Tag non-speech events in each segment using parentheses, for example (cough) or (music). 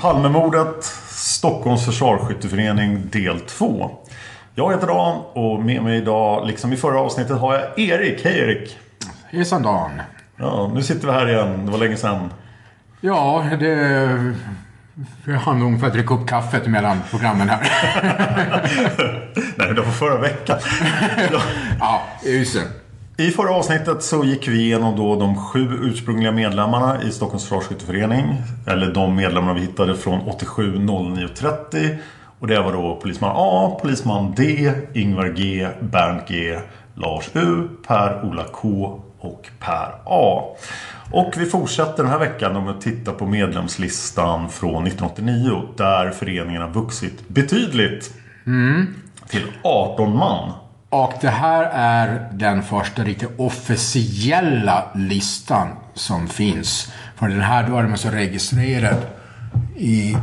Palmemordet, Stockholms försvarsskytteförening del 2. Jag heter Dan och med mig idag, liksom i förra avsnittet, har jag Erik. Hej Erik! Hejsan Dan. Ja, nu sitter vi här igen. Det var länge sedan. Ja, det... Vi hann nog för att dricka upp kaffet mellan programmen här. (laughs) Nej, det var förra veckan. Ja. (laughs) ja, just det. I förra avsnittet så gick vi igenom då de sju ursprungliga medlemmarna i Stockholms försvarsskytteförening. Eller de medlemmarna vi hittade från 87 09 30. Och det var då polisman A, polisman D, Ingvar G, Bernt G, Lars U, Per-Ola K och Per A. Och vi fortsätter den här veckan med att titta på medlemslistan från 1989 där föreningen har vuxit betydligt. Till 18 man. Och det här är den första riktigt officiella listan som finns. För den här då är den så registrerad i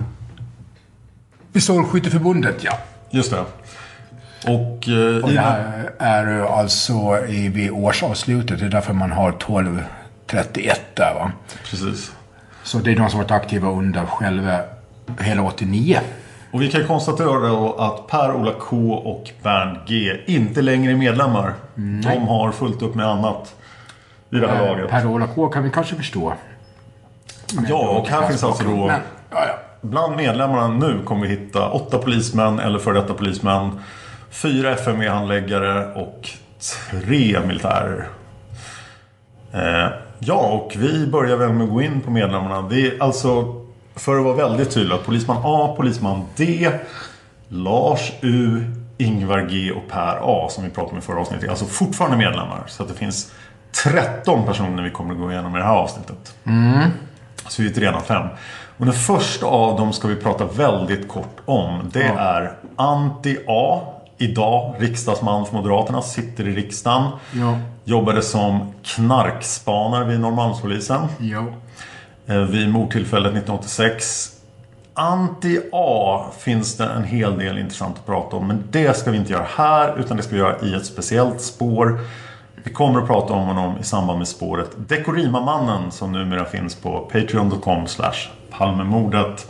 Pistolskytteförbundet, ja. Just det. Och, eh, Och det här är alltså i, vid årsavslutet. Det är därför man har 1231 där va. Precis. Så det är de som varit aktiva under själva hela 89. Och vi kan konstatera då att Per-Ola K och Bernt G inte längre är medlemmar. De har fullt upp med annat vid det här laget. Per-Ola K kan vi kanske förstå. Ja, och här finns alltså då... Men, ja, ja. Bland medlemmarna nu kommer vi hitta åtta polismän eller före detta polismän. Fyra FME-handläggare och tre militärer. Eh, ja, och vi börjar väl med att gå in på medlemmarna. Det är alltså, för att vara väldigt tydlig, polisman A, polisman D, Lars U, Ingvar G och Per A som vi pratade om i förra avsnittet. Alltså fortfarande medlemmar. Så att det finns 13 personer vi kommer att gå igenom i det här avsnittet. Så vi är redan fem. Och den första av dem ska vi prata väldigt kort om. Det är Antti A. Idag riksdagsman för Moderaterna. Sitter i riksdagen. Ja. Jobbade som knarkspanare vid Norrmalmspolisen. Ja. Eh, Vid mordtillfället 1986. Anti A finns det en hel del intressant att prata om. Men det ska vi inte göra här. Utan det ska vi göra i ett speciellt spår. Vi kommer att prata om honom i samband med spåret Dekorima-mannen som numera finns på patreon.com slash Palmemordet.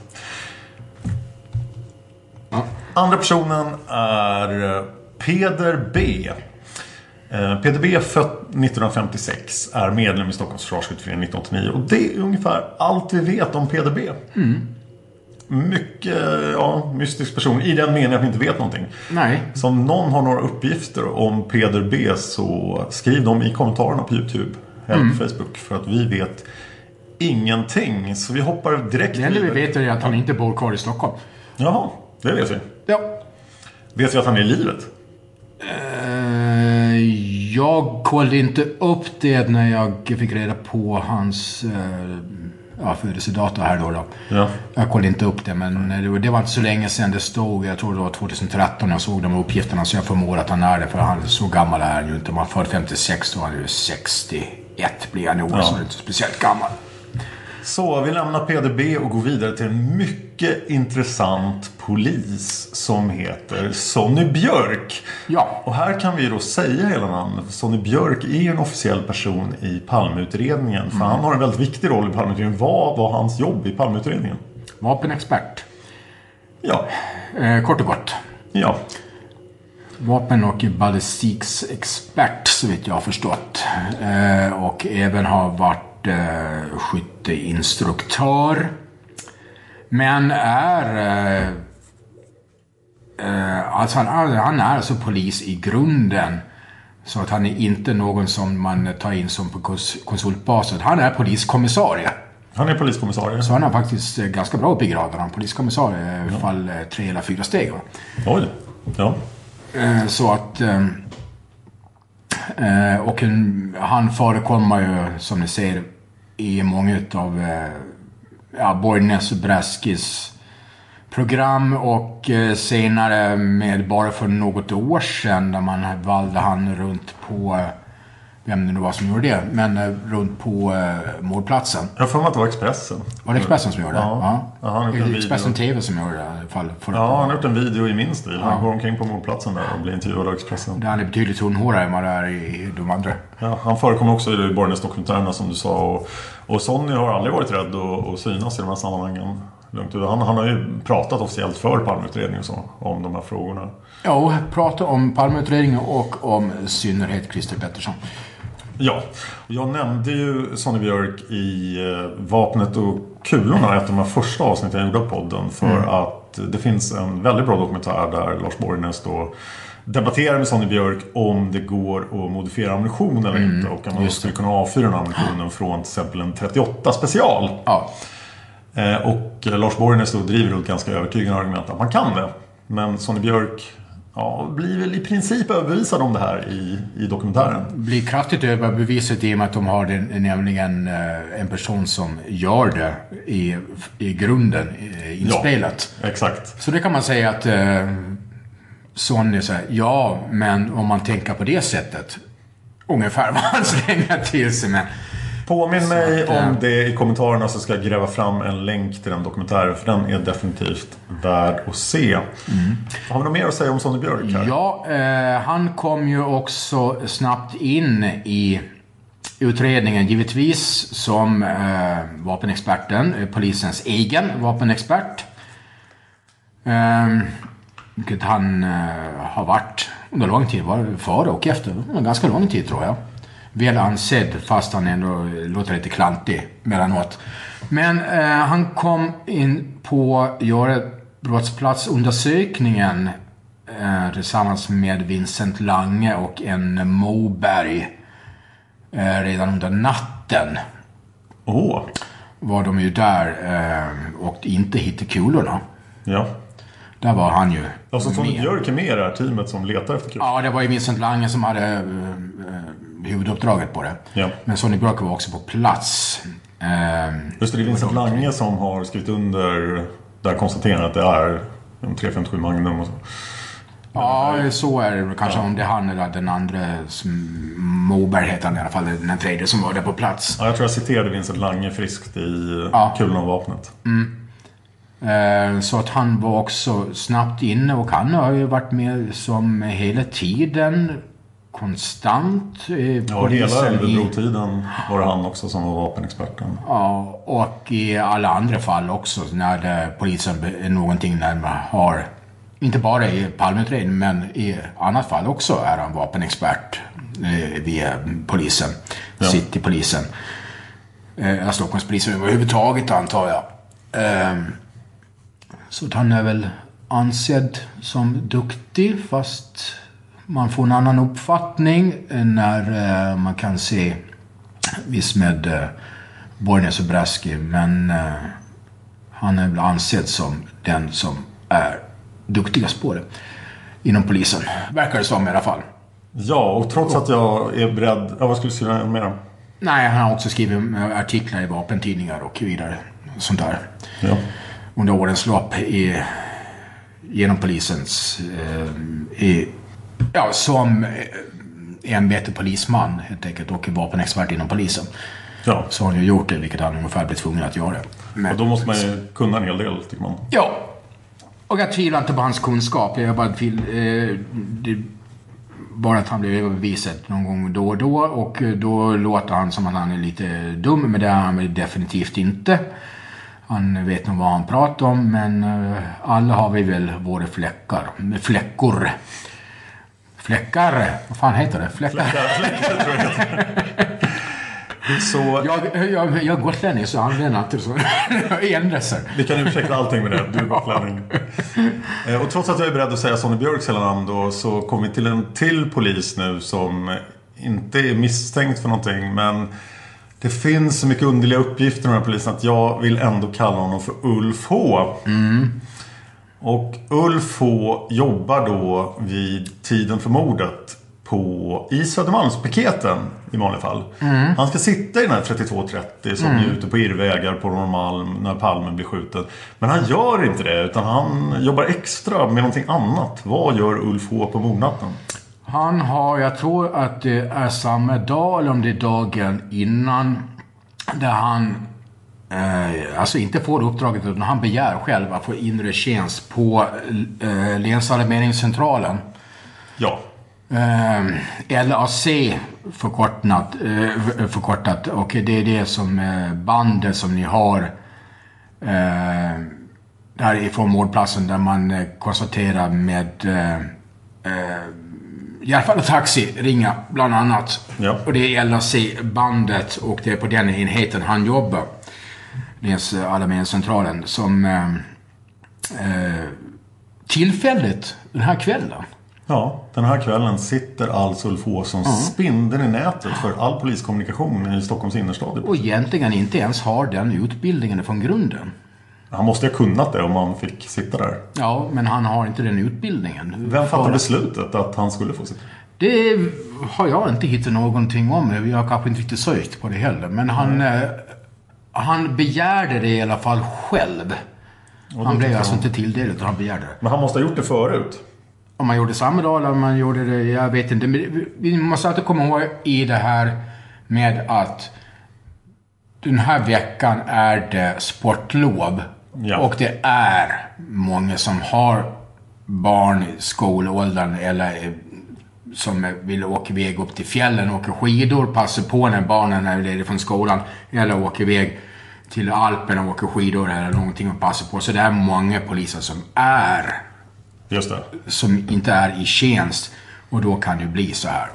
Andra personen är Peder B. Eh, Peder B född 1956 är medlem i Stockholms försvarsskytteförening 1989 och det är ungefär allt vi vet om Peder B. Mycket ja, mystisk person i den meningen att vi inte vet någonting. Nej. Så om någon har några uppgifter om Peder B så skriv dem i kommentarerna på Youtube eller på Facebook för att vi vet ingenting. Så vi hoppar direkt Det enda vi vet är att han inte bor kvar i Stockholm. Jaha, det vet vi. Ja. Vet vi att han är i livet? Eh, Jag kollade inte upp det när jag fick reda på hans eh, ja, födelsedatum här då. då. Ja. Jag kollade inte upp det, men det var, det var inte så länge sedan det stod. Jag tror det var 2013 jag såg de uppgifterna, så jag förmodar att han är det. För han så gammal är han ju inte. Om han född 56 så är han ju 61 blir han år, Ja. så är inte speciellt gammal. Så vi lämnar PDB och går vidare till en mycket intressant polis som heter Sonny Björk. Ja. Och här kan vi då säga hela namnet. Sonny Björk är en officiell person i Palmeutredningen. För han har en väldigt viktig roll i Palmeutredningen. Vad var hans jobb i Palmeutredningen? Vapenexpert. Ja, Eh, kort och gott. ja. Vapen och ballistiksexpert så vitt jag har förstått. Eh, och även har varit eh, skytteinstruktör. Men är... Eh, eh, alltså han, är- han är alltså polis i grunden. Så att han är inte någon som man tar in som på kons- konsultbasis. Han är poliskommissarie. Han är poliskommissarie. Så han är faktiskt eh, ganska bra upp i graden. Han är poliskommissarie i fall eh, tre eller fyra steg. Va? Oj. Ja. Så att... Och han förekommer ju, som ni ser, i många av eh, ja, Borgnäs och Braskis program och eh, senare med bara för något år sedan där man valde han runt på, eh, vem det nu var som gjorde det, men eh, runt på eh, mordplatsen. Jag för mig att det var Expressen. Var det Expressen som gjorde det? Ja. Ja, han har gjort en video. Expressen TV som gjorde det i alla fall. Ja, han har gjort en video i min stil. Han går omkring på mordplatsen där och blir intervjuad av Expressen. Där han är betydligt tunnhårigare än vad det är i de andra. Ja, han förekommer också i Borgnäs-dokumentärerna som du sa. Och, och Sonny har aldrig varit rädd att, att synas i de här sammanhangen. Han, han har ju pratat officiellt för Palmeutredningen och så, om de här frågorna. Ja, prata om Palmeutredningen och om synnerhet Christer Pettersson. Ja, jag nämnde ju Sonny Björk i eh, Vapnet och kulorna, ett av de här första avsnitten jag gjorde av podden. För att det finns en väldigt bra dokumentär där Lars Borgnäs då debatterar med Sonny Björk om det går att modifiera ammunition eller inte. Och om man skulle kunna avfyra den ammunitionen från till exempel en 38 special. Ja, Eh, Och Lars Borgnäs då driver då ett ganska övertygande argument att man kan det. Men Sonny Björk ja, blir väl i princip överbevisad om det här i, i dokumentären. blir kraftigt överbevisat i och med att de har den, nämligen eh, en person som gör det i, i grunden, i inspelat. Exakt. Så det kan man säga att eh, Sonny säger ja, men om man tänker på det sättet. Ungefär (laughs) vad han slänger till sig med. Påminn mig att, eh, om det i kommentarerna så ska jag gräva fram en länk till den dokumentären. För den är definitivt värd att se. Har vi något mer att säga om Sonny Björk här? Ja, eh, han kom ju också snabbt in i utredningen, givetvis som eh, vapenexperten, eh, polisens egen vapenexpert. Eh, vilket han eh, har varit under lång tid, var före och efter. Ganska lång tid tror jag. Väl ansedd fast han ändå låter lite klantig mellanåt. Men eh, han kom in på göra brottsplatsundersökningen eh, tillsammans med Vincent Lange och en Moberg eh, redan under natten Åh, var de ju där eh, och inte hittade kulorna. ja. Där var han ju Alltså Sonny med. Björk är med i det här teamet som letar efter kul. Ja, det var ju Vincent Lange som hade eh, eh, huvuduppdraget på det. Ja. Men Sonny Björk var också på plats. Eh, Just det, det är Vincent Lange som har skrivit under där konstaterar att det är en 357 Magnum och så. ja, så är det kanske. Om det är han eller den andra, Moberg heter han i alla fall, den tredje som var där på plats. Ja, jag tror jag citerade Vincent Lange friskt i Ja. Kulorna och vapnet. Eh, Så att han var också snabbt inne och han har ju varit med som hela tiden konstant. eh, Ja, hela Ölvebro-tiden var det han också som var vapenexperten. Ja, och i alla andra fall också när polisen är någonting när man har, inte bara i Palmeutredningen men i annat fall också är han vapenexpert eh, via polisen, Ja. Citypolisen. Eh, Stockholmspolisen överhuvudtaget antar jag. Eh, så han är väl ansedd som duktig fast man får en annan uppfattning när eh, man kan se visst med eh, Borgnäs och Braski men eh, han är väl ansedd som den som är duktigast på det inom polisen. Verkar det som i alla fall. Ja, och trots att jag är beredd... Ja, vad skulle du säga mer om? Nej, han har också skrivit eh, artiklar i vapentidningar och vidare. Sånt där. Ja. Under årens lopp i, genom polisens... Eh, i, ja, som eh, ämbete polisman helt enkelt och vapenexpert inom polisen. ja. Så har han ju gjort det, vilket han ungefär blir tvungen att göra. Men, Och då måste man ju kunna en hel del, tycker man. Ja. Och jag tvivlar inte på hans kunskap. Jag bara vill... Eh, det, bara att han blir överbevisad någon gång då och då. Och eh, då låter han som att han är lite dum. Men det är han väl definitivt inte. Han vet nog vad han pratar om. Men eh, alla har vi väl våra fläckar. Fläckor. Fläckar. Vad fan heter det? Fläckar. Fläckar, tror jag. Så Jag, jag, jag är gotlänning så använder jag inte så. (laughs) Sig. vi kan ursäkta allting med det. Du är gotlänning. Eh, Och trots att jag är beredd att säga Sonny Björks hela namn då så kommer vi till en till polis nu som inte är misstänkt för någonting men det finns så mycket underliga uppgifter med den här polisen att jag vill ändå kalla honom för Ulf H. Och Ulf H jobbar då vid tiden för mordet på, i Södermalmspiketen i vanliga fall. Han ska sitta i den här 3230 som är ute på irrvägar på Norrmalm när Palmen blir skjuten. Men han gör inte det utan han jobbar extra med någonting annat. Vad gör Ulf H på mordnatten? Han har, jag tror att det är samma dag eller om det är dagen innan. Där han, eh, alltså inte får uppdraget utan han begär själv att få inre tjänst på eh, Länsalarmeringscentralen. Ja, Eh, LAC förkortat, eh, förkortat. Och det är det som eh, bandet som ni har eh, därifrån mordplatsen där man eh, konstaterar med i alla fall taxi ringa bland annat. Ja. Och det är LAC-bandet och det är på den enheten han jobbar. Läns alarmeringscentralen som eh, eh, tillfälligt den här kvällen ja, den här kvällen sitter alltså Ulf som spindeln i nätet för all poliskommunikation i Stockholms innerstad. och egentligen inte ens har den utbildningen från grunden. Han måste ju ha kunnat det om han fick sitta där. Ja, men han har inte den utbildningen. Vem fattade beslutet att han skulle få sitta? Det har jag inte hittat någonting om. Jag har kanske inte riktigt sökt på det heller. Men han, eh, han begärde det i alla fall själv. Han blev alltså inte tilldelad utan han begärde det. Men han måste ha gjort det förut. Om man gjorde samma dag eller om man gjorde det, jag vet inte. Men vi- måste alltid komma ihåg i det här med att den här veckan är det sportlov. Ja. Och det är många som har barn i skolåldern eller som vill åka iväg upp till fjällen, åka skidor, passa på när barnen är lediga från skolan. Eller åka iväg till Alperna och åka skidor eller någonting och passa på. Så det är många poliser som är Just det. som inte är i tjänst. Och då kan det bli så här.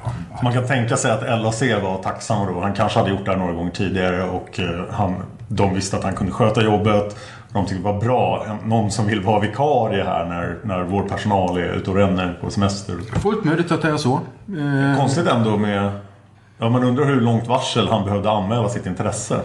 Man kan tänka sig att LAC var tacksamma då. Han kanske hade gjort det här några gånger tidigare och eh, han, de visste att han kunde sköta jobbet. De tyckte det var bra. Någon som vill vara vikarie här när, när vår personal är ute och ränner på semester. Fullt möjligt att det är så. Konstigt ändå med... Ja, man undrar hur långt varsel han behövde anmäla sitt intresse.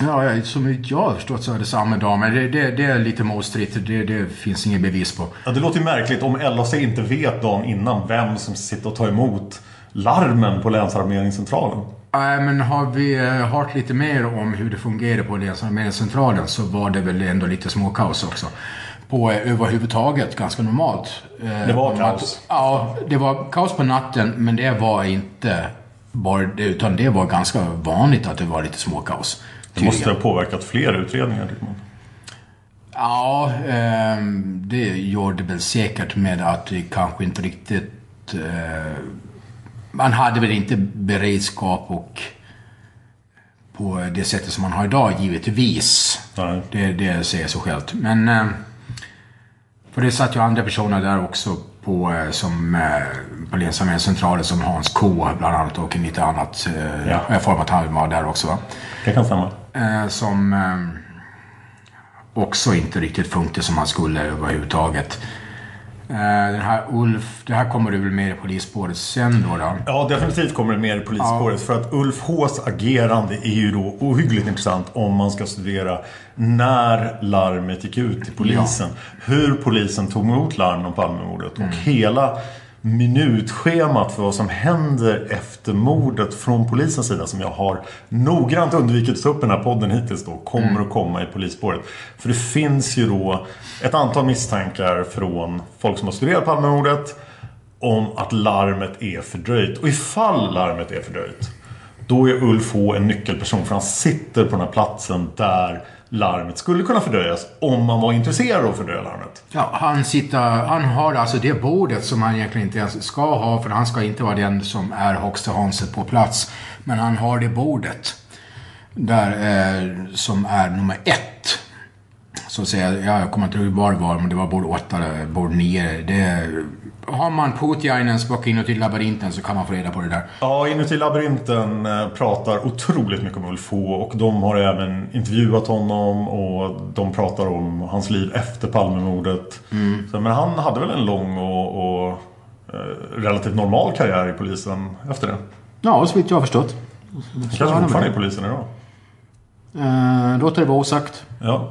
Ja, som jag har förstått så är det samma dag. Men det, det, det är lite motstridigt. Det, det finns inget bevis på. Ja, det låter ju märkligt om LAC inte vet dagen innan vem som sitter och tar emot larmen på Länsarmeringscentralen. Nej, men har vi eh, hört lite mer om hur det fungerar på Länsarmeringscentralen så var det väl ändå lite småkaos också. På eh, överhuvudtaget ganska normalt. Eh, Det var kaos. Ja, det var kaos på natten men det var inte bara det utan det var ganska vanligt att det var lite småkaos. Det måste ha påverkat fler utredningar. tycker man. Ja, ehm, det gör det väl säkert med att det kanske inte riktigt... Eh, man hade väl inte beredskap och på det sättet som man har idag givetvis. Nej. Det, det säger sig självt. Men... Eh, för det satt ju andra personer där också på, eh, som eh, på Länsarmeringscentralen som Hans K bland annat och lite annat. Ja. Jag har för mig att han var där också va? Det kan stämma. Eh, som eh, också inte riktigt funkade som han skulle överhuvudtaget. Eh, den här Ulf, det här kommer du väl med i polisspåret sen då? då? Ja, definitivt kommer det mer i polisspåret. För att Ulf Hs agerande är ju då ohyggligt intressant om man ska studera när larmet gick ut till polisen. Hur polisen tog emot larm om Palmemordet. Och hela minutschemat för vad som händer efter mordet från polisens sida som jag har noggrant undvikit att ta upp i den här podden hittills då kommer att komma i polisspåret. För det finns ju då ett antal misstankar från folk som har studerat Palmemordet om att larmet är fördröjt. Och ifall larmet är fördröjt då är Ulf H en nyckelperson för han sitter på den här platsen där larmet skulle kunna fördröjas om man var intresserad av att fördröja larmet. Ja, han, sitter, han har alltså det bordet som han egentligen inte ens ska ha för han ska inte vara den som är högsta hanset på plats. Men han har det bordet. Där, eh, som är nummer ett. Så att säga, ja, jag kommer inte ihåg var det var, men det var bord åtta, bord nio. Det, har man Putjainens bok inuti labyrinten så kan man få reda på det där. Ja, inuti labyrinten eh, pratar otroligt mycket om Ulf H och de har även intervjuat honom och de pratar om hans liv efter Palmemordet. Mm. Så, men han hade väl en lång och, och eh, relativt normal karriär i polisen efter det. Ja, så vitt jag har förstått. Han kanske fortfarande är i polisen idag. Eh, låter det vara osagt. Ja.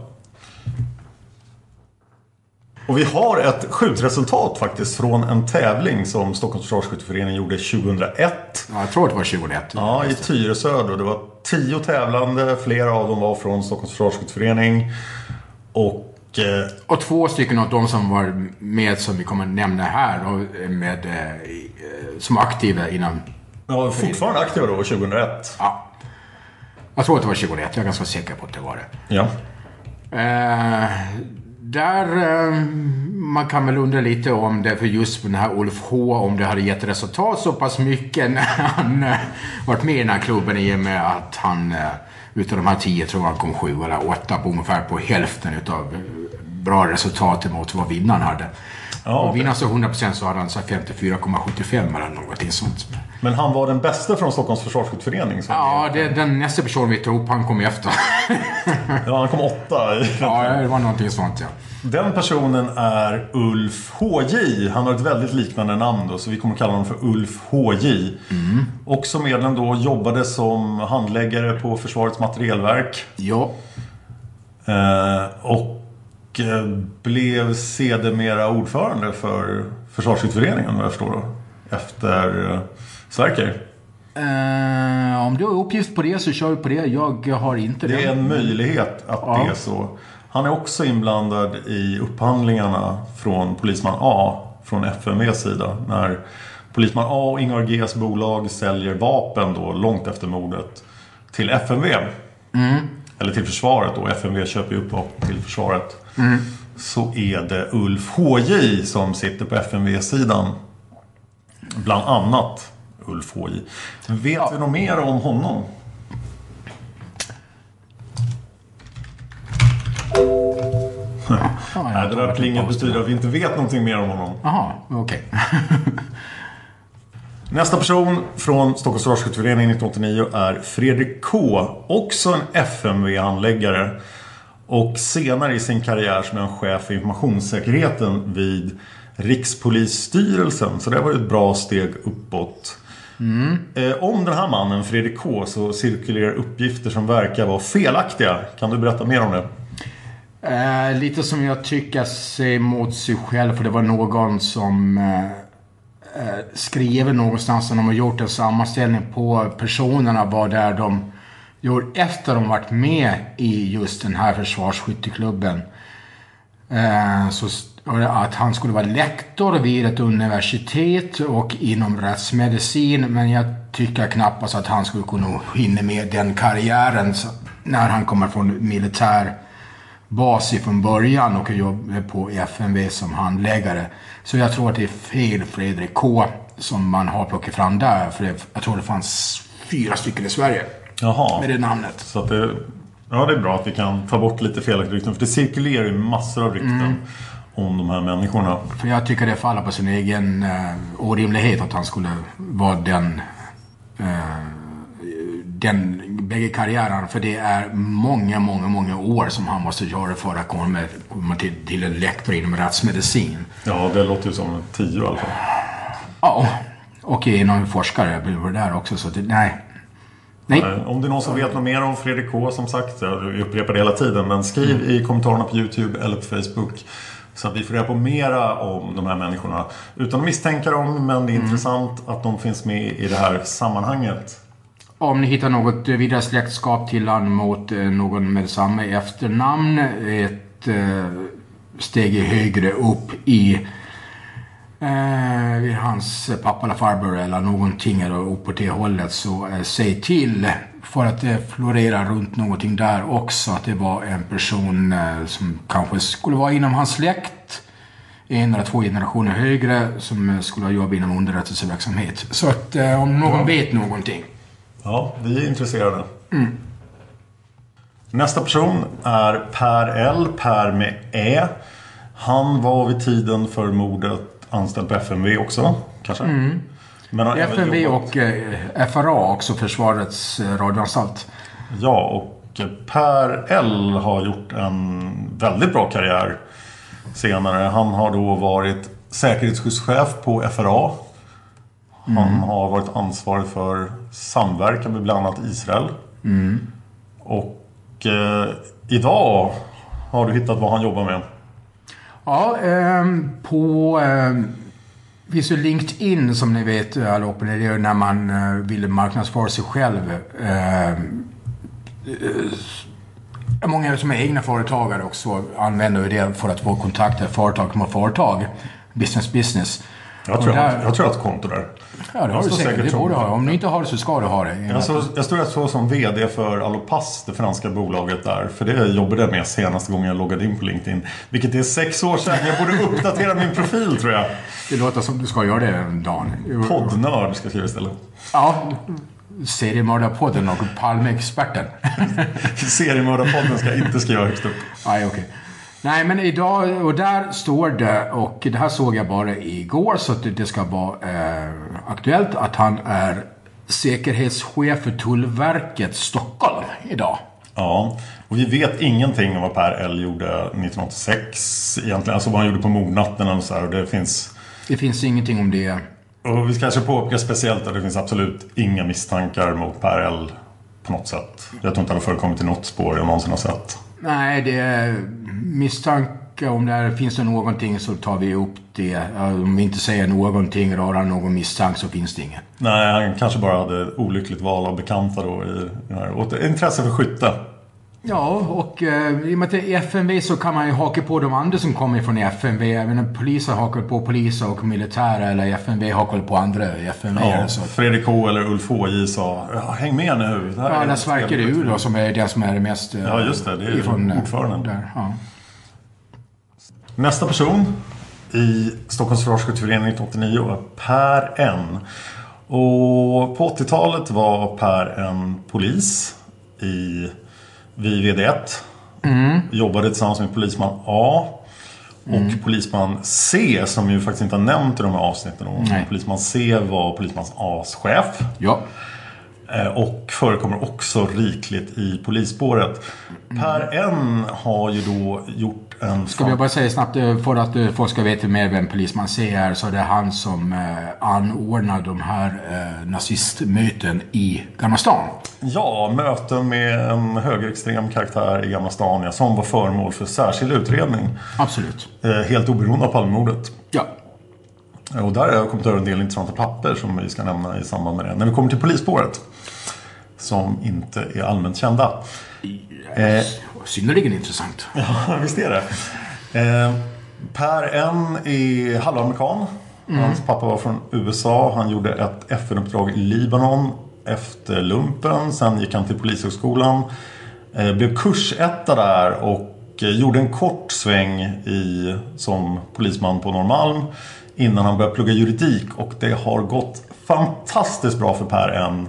Och vi har ett skjutresultat faktiskt från en tävling som Stockholms Försvarsskytteförening gjorde 2001. Ja, jag tror att det var 2001. Ja, i Tyresö då. Det var tio tävlande. Flera av dem var från Stockholms Försvarsskytteförening. Och... Eh, Och två stycken av de som var med, som vi kommer nämna här, då, med, eh, som aktiva inom... ja, fortfarande aktiva då, 2001. Ja. Jag tror att det var 2001. Jag är ganska säker på att det var det. Ja. Eh, där, eh, man kan väl undra lite om det för just den här Ulf H, om det hade gett resultat så pass mycket när han eh, varit med i den här klubben i och med att han, eh, utav de här tio tror jag han kom sju eller åtta på ungefär på hälften utav bra resultat emot vad vinnaren hade. Ja, och vinnaren så 100% så hade han så här 54,75 eller någonting sånt. Men han var den bästa från Stockholms Försvarsskytteförening. Ja, det, den nästa person vi tog upp, han kom efter. (laughs) ja, han kom åtta ja, det var någonting sånt ja. Den personen är Ulf HJ. Han har ett väldigt liknande namn då, så vi kommer kalla honom för Ulf HJ. Och som medlem då jobbade som handläggare på Försvarets materielverk. Ja, Eh, och blev sedermera ordförande för Försvarsskytteföreningen vad jag förstår då. Efter eh, Sverker. Eh, om du har uppgift på det så kör vi på det. Jag har inte det. Det är en möjlighet att Ja. det är så. Han är också inblandad i upphandlingarna från Polisman A från FMVs sida. När Polisman A och Ingvar Gs bolag säljer vapen då långt efter mordet till FMV. Eller till försvaret då. FMV köper ju upp vapen till försvaret. Så är det Ulf HJ som sitter på FMV-sidan. Bland annat Ulf HJ. Vet vi något mer om honom? Nej, det där plinget betyder att vi inte vet någonting mer om honom. Jaha, okej. (laughs) Nästa person från Stockholms Försvarsskytteförening 1989 är Fredrik K. Också en FMV-handläggare. Och senare i sin karriär som en chef för informationssäkerheten vid Rikspolisstyrelsen. Så det var ju ett bra steg uppåt. Eh, om den här mannen, Fredrik K, så cirkulerar uppgifter som verkar vara felaktiga. Kan du berätta mer om det? Eh, lite som jag tycker sig mot sig själv. För det var någon som eh, eh, skrev någonstans att de har gjort en sammanställning på personerna. Vad det är de gjort efter de varit med i just den här försvarsskytteklubben. Eh, så att han skulle vara lektor vid ett universitet och inom rättsmedicin. Men jag tycker knappast att han skulle kunna hinna med den karriären när han kommer från militär bas från början och jobbar på FMV som handläggare. Så jag tror att det är fel Fredrik K som man har plockat fram där. För jag tror det fanns fyra stycken i Sverige Jaha. med det namnet. Så att det, ja, det är bra att vi kan ta bort lite felaktiga rykten. För det cirkulerar ju massor av rykten om de här människorna. För jag tycker det faller på sin egen uh, orimlighet att han skulle vara den... eh, den bägge karriären. För det är många, många, många år som han måste göra för att komma, komma till, till en lektor inom rättsmedicin. Ja, det låter ju som tio i alla fall. Ja, och inom forskare blir det där också. Så det, nej. Nej. Eh, Om det är någon som vet något mer om Fredrik K som sagt, jag upprepar det hela tiden, men skriv i kommentarerna på YouTube eller på Facebook. Så att vi får reda på mera om de här människorna. Utan att misstänka dem, men det är intressant att de finns med i det här sammanhanget. Om ni hittar något vidare släktskap till han mot eh, någon med samma efternamn, ett eh, steg högre upp i eh, hans pappa eller farbror eller någonting eller uppåt det hållet så eh, säg till för att det florerar runt någonting där också att det var en person eh, som kanske skulle vara inom hans släkt en eller två generationer högre som eh, skulle ha jobb inom underrättelseverksamhet. Så att eh, om någon vet någonting Ja, vi är intresserade. Nästa person är Per L. Per med Ä. Han var vid tiden för mordet anställd på FMV också, kanske? Men har FMV jobbat- och eh, FRA också, Försvarets eh, radioanstalt. Ja, och Per L har gjort en väldigt bra karriär senare. Han har då varit säkerhetsskyddschef på FRA. Han har varit ansvarig för samverkan med bland annat Israel. Och eh, idag har du hittat vad han jobbar med. Ja, ehm, på... ehm, finns ju LinkedIn som ni vet eh, allihopa. Det är ju när man eh, vill marknadsföra sig själv. Ehm, eh, många som är egna företagare också använder det för att få kontakter företag med företag. Business business. Jag tror, jag, där- jag tror jag har ett konto där. Ja, det har du säkert. Det borde ha. Om du inte har det så ska du ha det. Jag, så, jag står så som VD för Allopass, det franska bolaget där. För det jobbade jag med senaste gången jag loggade in på LinkedIn. Vilket är sex år sedan. Jag borde uppdatera min profil tror jag. Det låter som du ska göra det Dan. Poddnörd ska jag skriva istället. Ja. Seriemördarpodden och Palmeexperten. (laughs) Seriemördarpodden ska jag inte skriva högst upp. Nej, okej. Nej, men idag, och där står det, och det här såg jag bara igår, så att det- ska vara eh, aktuellt, att han är säkerhetschef för Tullverket Stockholm idag. Ja, och vi vet ingenting om vad Per L gjorde 1986 egentligen. Alltså vad han gjorde på mordnatten och så här. Och det finns... Det finns ingenting om det. Och vi ska kanske påpeka speciellt att det finns absolut inga misstankar mot Per L på något sätt. Jag tror inte han har förekommit i något spår jag någonsin har sett. Nej, det är misstanke om det här, finns det någonting så tar vi upp det. Om vi inte säger någonting rörande någon misstanke så finns det inget. Nej, han kanske bara hade olyckligt val av bekanta då i den här. Intresse för skytte. Ja, och eh, i och med att det är FMV så kan man ju haka på de andra som kommer från FMV. Även poliser hakar på poliser och militära eller FMV hakar på andra FMV. Ja, så. Fredrik K eller Ulf HJ sa "Ja, Häng med nu. Det här Ja, är eller ett Sverker trevligt." Ur då, som är den som är det mest... eh, Ja, just det. Det är ifrån, eh, ordföranden. Där, ja. Nästa person i Stockholms Försvarsskytteförening 1989 är Per N. Och på 80-talet var Per en polis i vid VD1. Jobbade tillsammans med polisman A. Och polisman C som ju faktiskt inte har nämnt i de här avsnitten. Nej. Polisman C var polisman A's chef. ja. Eh, Och förekommer också rikligt i polisspåret. Per N har ju då gjort en... Ska vi bara säga snabbt eh, för att eh, folk ska veta mer vem polisman C är så det är han som eh, anordnar de här nazistmöten i Gamla stan. Ja, möten med en högerextrem karaktär i Gamla stan ja, som var föremål för särskild utredning. Absolut. Helt oberoende av Palmemordet. Ja. Och där har jag kommit över en del intressanta papper som vi ska nämna i samband med det. När vi kommer till polisspåret. Som inte är allmänt kända. Eh, Synnerligen intressant. (laughs) Ja, visst är det. Eh, per N är halvamerikan. Hans pappa var från USA. Han gjorde ett FN-uppdrag i Libanon efter lumpen. Sen gick han till Polishögskolan. Eh, blev kursetta där och eh, gjorde en kort sväng i, som polisman på Norrmalm. Innan han började plugga juridik. Och det har gått fantastiskt bra för Per N.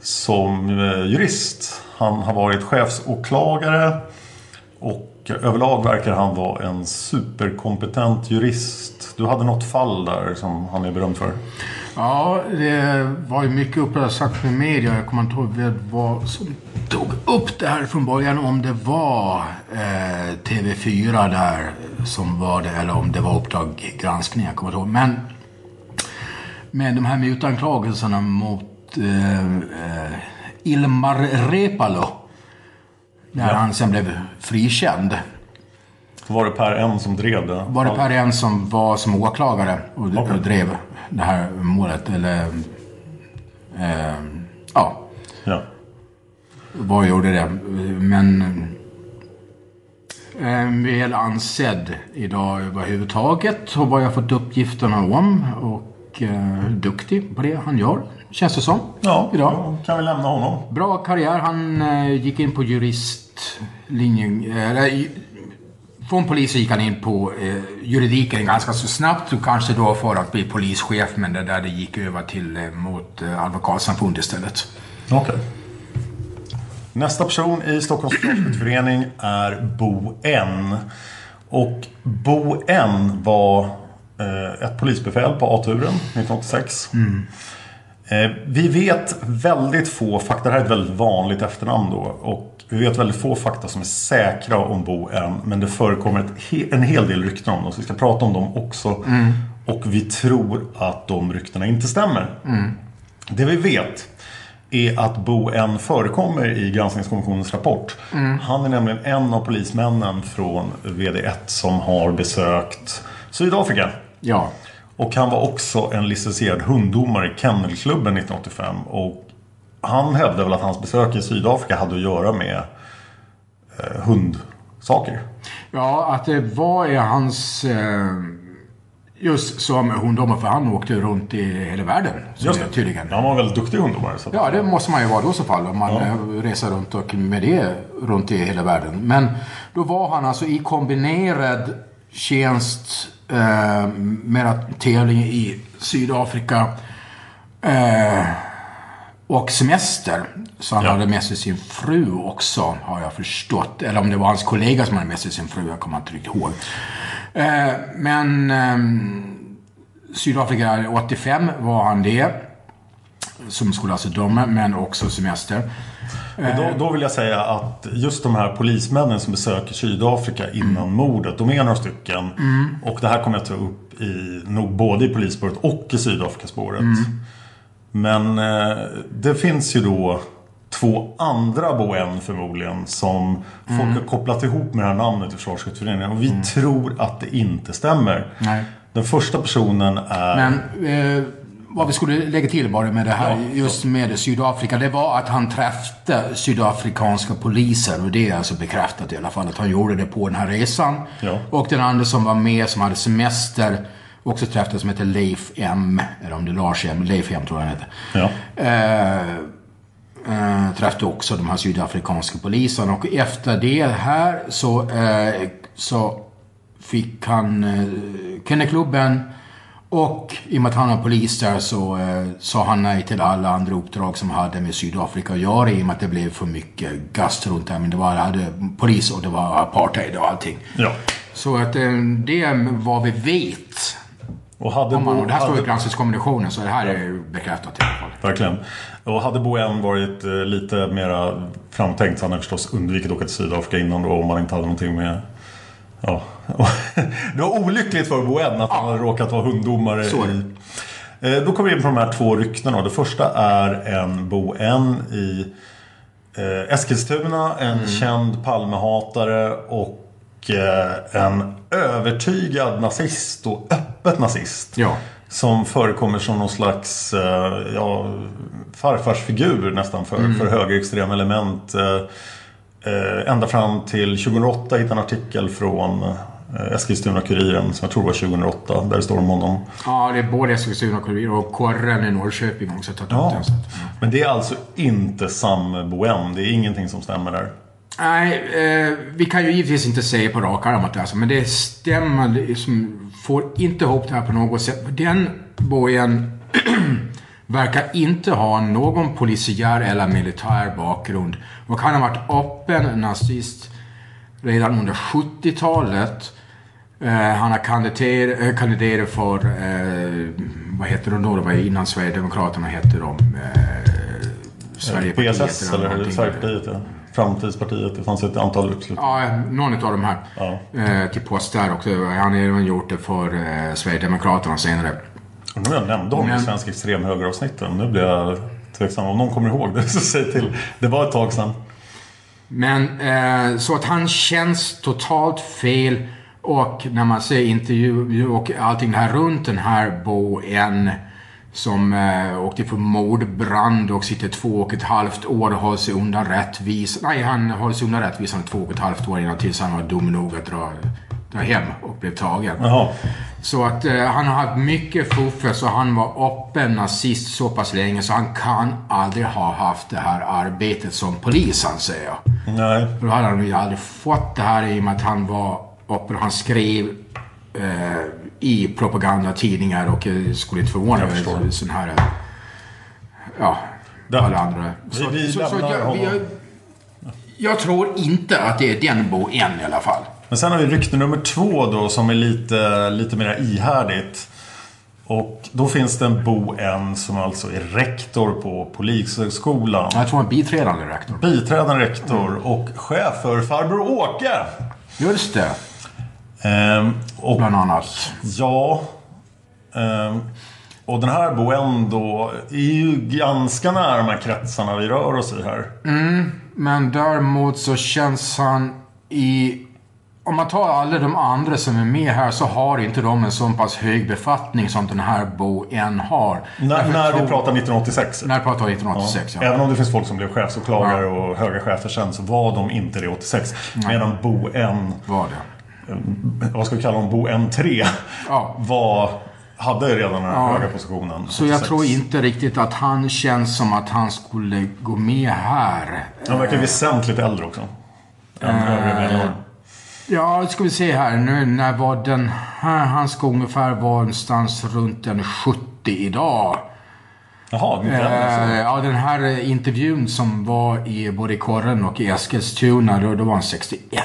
Som eh, jurist. Han har varit chefsåklagare. Och överlag verkar han vara en superkompetent jurist. Du hade något fall där som han är berömd för. Ja, det var ju mycket uppmärksammat med media. Jag kommer inte ihåg vad som tog upp det här från början. Om det var eh, TV4 där som var det eller om det var Uppdrag granskning. Jag kommer inte ihåg. Men med de här mutanklagelserna mot eh, Ilmar Reepalu. När han sen blev frikänd. Var det Per N som drev det? Var det Per N som var som åklagare och, och drev det här målet? Eller... Eh, ja, Ja. vad gjorde det? Men... Eh, väl ansedd idag överhuvudtaget. Och vad jag fått uppgifterna om. Och eh, duktig på det han gör. Känns det som. Ja, Idag. kan vi lämna honom. Bra karriär. Han eh, gick in på juristlinjen. Eh, från polis gick han in på eh, juridiken ganska så snabbt. Och kanske då för att bli polischef. Men det där det gick över till eh, mot eh, advokatsamfund istället. Okej. Nästa person i Stockholms (clears throat) Försvarsförening är Bo N. Och Bo N var eh, ett polisbefäl på A-turen 1986. Eh, vi vet väldigt få fakta. Det här är ett väldigt vanligt efternamn då. Och vi vet väldigt få fakta som är säkra om Bo N. Men det förekommer ett en hel del rykten om dem. Så vi ska prata om dem också. Och vi tror att de ryktena inte stämmer. Det vi vet är att Bo N förekommer i granskningskommissionens rapport. Han är nämligen en av polismännen från VD1 som har besökt Sydafrika. Ja. Och han var också en licensierad hunddomare i Kennelklubben 1985. Och han hävdade väl att hans besök i Sydafrika hade att göra med eh, hundsaker. Ja, att det var i hans... Eh, just som hunddomare, för han åkte runt i hela världen. Just det. Tydligen. Han var en väldigt duktig hunddomare. Så Ja, det måste man ju vara då i så fall. Om man eh, reser runt och med det runt i hela världen. Men då var han alltså i kombinerad tjänst eh, med tävling i Sydafrika. Eh, och semester. Så han Ja. hade med sig sin fru också, har jag förstått. Eller om det var hans kollega som hade med sig sin fru, jag kommer inte riktigt ihåg. Eh, men ehm, Sydafrika 85 var han det. Som skulle alltså döma, men också semester. Och då, då vill jag säga att just de här polismännen som besöker Sydafrika innan mordet, de är några stycken. Och det här kommer jag ta upp i, nog både i polisspåret och i Sydafrikaspåret. Men eh, det finns ju då två andra Boen förmodligen som folk har kopplat ihop med det här namnet i Försvarsskytteföreningen. Och vi tror att det inte stämmer. Nej. Den första personen är... Men eh, vad vi skulle lägga till bara med det här, Ja, just med Sydafrika, det var att han träffade sydafrikanska poliser. Och det är alltså bekräftat i alla fall att han gjorde det på den här resan. Ja. Och den andra som var med, som hade semester, också träffade som heter Leif M. Eller om det är Lars M. Leif M tror jag han heter. Ja. Eh, eh, träffade också de här sydafrikanska poliserna och efter det här så, eh, så fick han eh, Kennelklubben och i och med att han var polis där så eh, sa han nej till alla andra uppdrag som hade med Sydafrika att göra i och med att det blev för mycket gast runt det. Men det var hade polis och det var apartheid och allting. Ja. Så att eh, det är vad vi vet. Och hade Om man, Bo- och det här står i hade- granskningskommissionen så det här är bekräftat i alla fall. Verkligen. Och hade Boen varit eh, lite mera framtänkt så hade han förstås undvikit att åka till Sydafrika innan då om han inte hade någonting med... Ja. (laughs) det var olyckligt för Boen att han hade råkat vara hunddomare Så i... Eh, Då kommer vi in på de här två ryktena. Det första är en Boen i eh, Eskilstuna. En Mm. känd Palmehatare och eh, en övertygad nazist och öppet nazist. Ja. Som förekommer som någon slags ja, farfarsfigur nästan för, för högerextrema element. Eh, ända fram till 2008 hittade en artikel från eh, Eskilstuna-Kuriren som jag tror var 2008. Där det står om honom. Ja, det är både Eskilstuna Kuriren och Korren i Norrköping också tagit Ja. den. Så att, Men det är alltså inte Sam Boem. Det är ingenting som stämmer där. Nej, eh, vi kan ju givetvis inte säga på rak arm att det är så, men det stämmer. Liksom, får inte ihop det här på något sätt. Den bojen (clears throat) verkar inte ha någon polisiär eller militär bakgrund. Och han har varit öppen nazist redan under 70-talet. Eh, han har kandiderat, eh, kandiderat för, eh, vad heter de då? Det var innan Sverigedemokraterna hette de. Eh, Sverigepartiet PSS eller någonting. Sverigepartiet. Ja. Framtidspartiet. Det fanns ett antal uppslut. Ja, någon av de här. Ja. Eh, till post där också. Han har även gjort det för eh, Sverigedemokraterna senare. Undrar om jag nämnde honom i Svensk Extremhögeravsnitten. Nu blir jag tveksam. Om någon kommer ihåg det så säg till. Det var ett tag sedan. Men eh, så att han känns totalt fel. Och när man ser intervju och allting här runt den här Bo N som eh, åkte för mordbrand och sitter två och ett halvt år och håller sig undan rättvis. Nej, han håller sig undan rättvisan två och ett halvt år innan tills han var dum nog att dra, dra hem och blev tagen. Jaha. Så att eh, han har haft mycket fuffens och han var öppen nazist så pass länge så han kan aldrig ha haft det här arbetet som polis anser jag. Nej. För då hade han ju aldrig fått det här i och med att han var öppen. Han skrev eh, i propagandatidningar och eh, skulle inte förvåna Jag mig över sån här... eh, Ja, Där. alla andra. Vi- vi lämnar jag, honom. jag, jag tror inte att det är den Bo än i alla fall. Men sen har vi rykte nummer två då som är lite, lite mer ihärdigt. Och då finns det en Bo N som alltså är rektor på Polishögskolan. Jag tror han är biträdande rektor. Biträdande rektor och chef för Farbror Åke. Just det, Ehm, och bland annat. ja... ehm, och den här Bo N då är ju ganska nära de här kretsarna vi rör oss i här. Men däremot så känns han i... Om man tar alla de andra som är med här så har inte de en så pass hög befattning som den här Bo N har. När, Därför när vi pratar 1986. När vi pratar 1986, ja. Även om det finns folk som blev chefsåklagare och höga chefer sen så var de inte det 86. Medan Bo N, Var det. vad ska vi kalla dem, Bo N3 Ja. var, hade redan den här Ja. höga positionen. Så jag 86. tror inte riktigt att han känns som att han skulle gå med här. Han verkar väsentligt äldre också. Än Eh. övriga. Ja, ska vi se här nu. När var den här? Han ska ungefär vara någonstans runt en 70 idag. Jaha. Eh, ja, den här intervjun som var i både Korren och i Eskilstuna, då, då var han 61.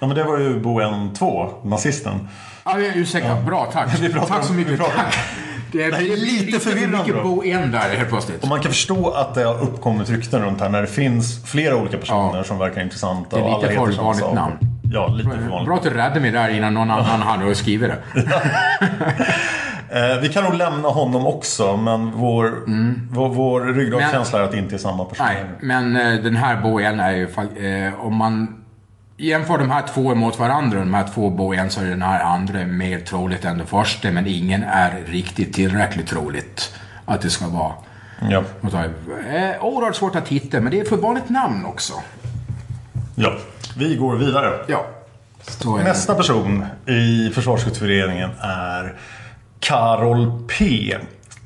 Ja men det var ju Bo N2, nazisten. Ja, ursäkta. Bra, tack. (laughs) Tack så mycket. Tack. (laughs) Det är, Det är lite förvirrande mycket då. Bo en där helt plötsligt. Och man kan förstå att det har uppkommit rykten runt här när det finns flera olika personer Ja. som verkar intressanta. Det är och alla lite heter för samma vanligt saker. namn. Ja, lite för vanligt. Bra att du räddade mig där innan någon annan hann skriva det. (laughs) (laughs) Eh, vi kan nog lämna honom också, men vår, vår, vår ryggradskänsla är att det inte är samma person. Nej, men eh, den här boen är ju... Eh, om man jämför de här två mot varandra, de här två boen, så är den här andra mer troligt än den första. Men ingen är riktigt tillräckligt troligt att det ska vara. Ja. Oerhört svårt att hitta, men det är ett för vanligt namn också. ja, vi går vidare. Ja. Nästa person i Försvarsskytteföreningen är Karol P.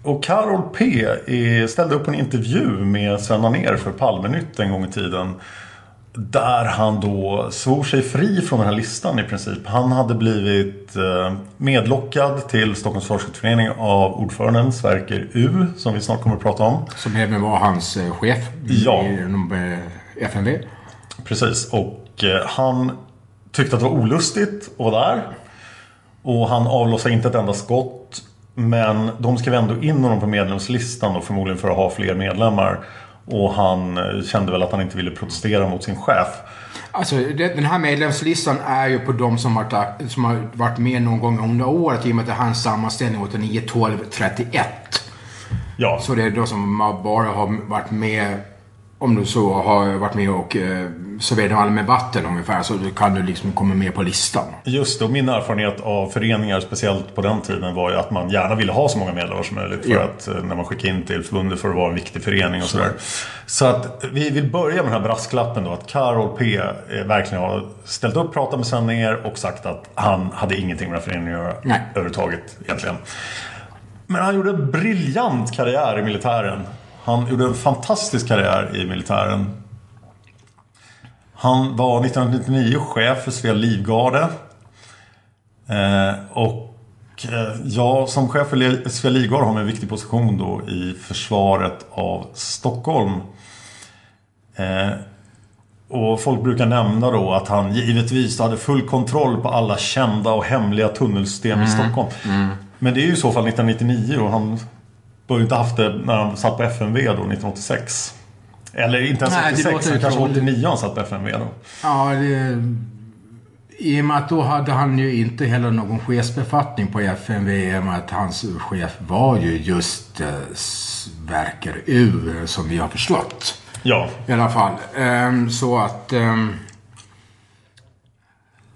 Och Karol P är, ställde upp en intervju med Sven Anér för Palmenytt en gång i tiden. Där han då svor sig fri från den här listan i princip. Han hade blivit eh, medlockad till Stockholms Försvarsskytteförening av ordföranden Sverker U. Som vi snart kommer att prata om. Som även var hans eh, chef Ja. inom eh, FMV. Precis, och eh, han tyckte att det var olustigt att vara där. Och han avlossade inte ett enda skott. Men de skrev ändå in honom på medlemslistan och förmodligen för att ha fler medlemmar. Och han eh, kände väl att han inte ville protestera mot sin chef. Alltså, den här medlemslistan är ju på de som, ak- som har varit med någon gång under året i och med att det är en sammanställning 89, 12, 31. Ja, Så det är de som bara har varit med, om du så har varit med och eh, serverat allmän vatten ungefär, så kan du liksom komma med på listan. just det. Och min erfarenhet av föreningar, speciellt på den tiden, var ju att man gärna ville ha så många medlemmar som möjligt. För Ja. att eh, när man skickade in till förbundet för att vara en viktig förening och sådär. Så att vi vill börja med den här brasklappen då. Att Karol P eh, verkligen har ställt upp, pratat med ner och sagt att han hade ingenting med den här föreningen att göra Nej. överhuvudtaget egentligen. Men han gjorde en briljant karriär i militären. Han gjorde en fantastisk karriär i militären. Han var 1999 chef för Svea Livgarde. Eh, och eh, ja, som chef för Svea Livgarde har en viktig position då i försvaret av Stockholm. Eh, och folk brukar nämna då att han givetvis hade full kontroll på alla kända och hemliga tunnelsystem i Stockholm. Men det är ju i så fall 1999 och han bör ju inte haft det när han satt på FMV då 1986. Eller inte ens Nej, det 86, låter han kanske troligt. 89 han satt på FMV då. Ja, det, i och med att då hade han ju inte heller någon chefsbefattning på FMV i och med att hans chef var ju just eh, Sverker U som vi har förstått. Ja. I alla fall. Ehm, så att... ehm,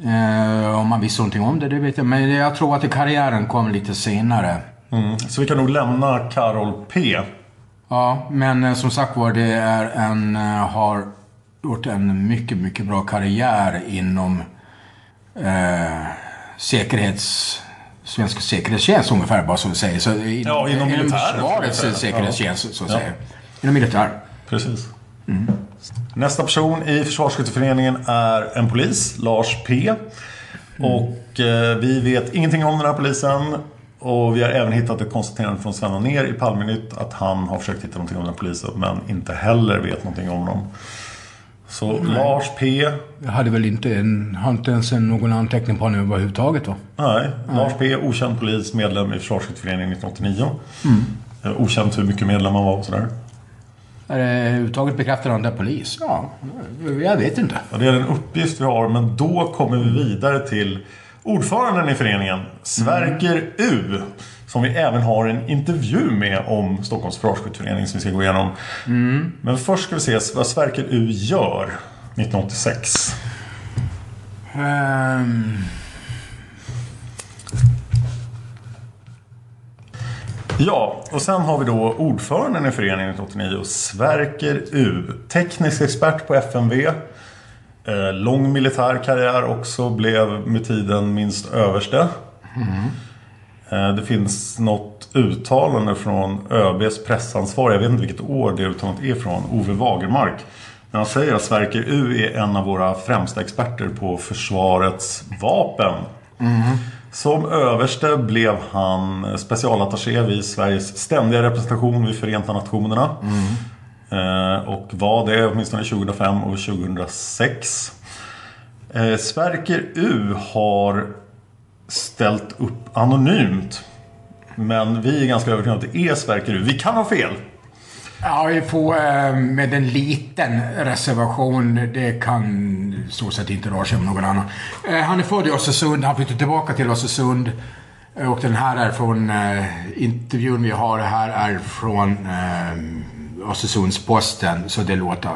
eh, om man visste någonting om det, det vet jag. Men jag tror att karriären kom lite senare. Mm. Så vi kan nog lämna Karol P. Ja, men eh, som sagt var, det är en... eh, har gjort en mycket, mycket bra karriär inom eh, säkerhets... Svensk säkerhetstjänst ungefär, bara så att säga. Så, inom, Ja, inom militären, försvarets jag säga. säkerhetstjänst, så att Ja. säga. Inom militär. Precis. Nästa person i Försvarsskytteföreningen är en polis, Lars P. Och eh, vi vet ingenting om den här polisen. Och vi har även hittat ett konstaterande från Sven ner i Palmenytt att han har försökt hitta någonting om den polisen men inte heller vet någonting om dem. Så Lars P. Jag hade väl inte, en, har inte ens en, någon anteckning på honom överhuvudtaget va? Nej, Lars P. Okänd polis, medlem i Försvarsskytteföreningen 1989. Eh, Okänt hur mycket medlem han var och sådär. Är det överhuvudtaget bekräftar han det polis? Ja, jag vet inte. Ja, det är den uppgift vi har, men då kommer vi vidare till ordföranden i föreningen, Sverker U. Som vi även har en intervju med om Stockholms Försvarsskytteförening som vi ska gå igenom. Men först ska vi se vad Sverker U gör 1986. Ehm, Ja, och sen har vi då ordföranden i föreningen 1989, Sverker U. Teknisk expert på FMV. Eh, lång militär karriär också, blev med tiden minst överste. Eh, det finns något uttalande från ÖBs pressansvarig, jag vet inte vilket år det uttalandet är från, Ove Wagermark. När han säger att Sverker U är en av våra främsta experter på försvarets vapen. Som överste blev han specialattaché vid Sveriges ständiga representation vid Förenta Nationerna. Mm. Eh, och var det åtminstone 2005 och 2006. Eh, Sverker U har ställt upp anonymt. Men vi är ganska övertygade om att det är Sverker U. Vi kan ha fel. ja, vi får eh, med en liten reservation. Det kan i stort sett inte röra sig om någon annan. Eh, han är född i Östersund. Han flyttade tillbaka till Östersund. Eh, och den här är från eh, intervjun vi har här är från eh, Östersunds-Posten. Så det låter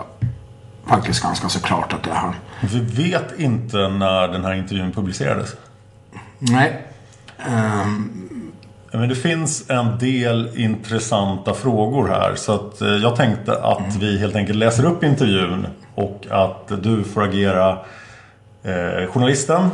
faktiskt ganska så klart att det är han. Vi vet inte när den här intervjun publicerades. Nej. Ehm, Men det finns en del intressanta frågor här. Så att eh, jag tänkte att vi helt enkelt läser upp intervjun. Och att du får agera eh, journalisten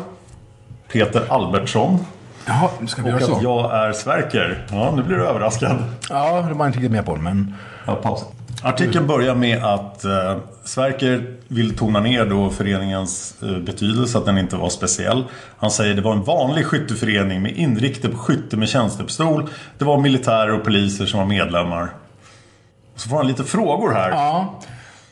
Peter Albertsson. jaha, ska vi Och göra att så? jag är Sverker. Ja, nu blir du överraskad. Ja, det var jag inte riktigt med på, men... Ja, paus. Artikeln börjar med att eh, Sverker vill tona ner då föreningens eh, betydelse, att den inte var speciell. Han säger det var en vanlig skytteförening med inriktning på skytte med tjänstepistol. Det var militärer och poliser som var medlemmar. Så får han lite frågor här. Ja.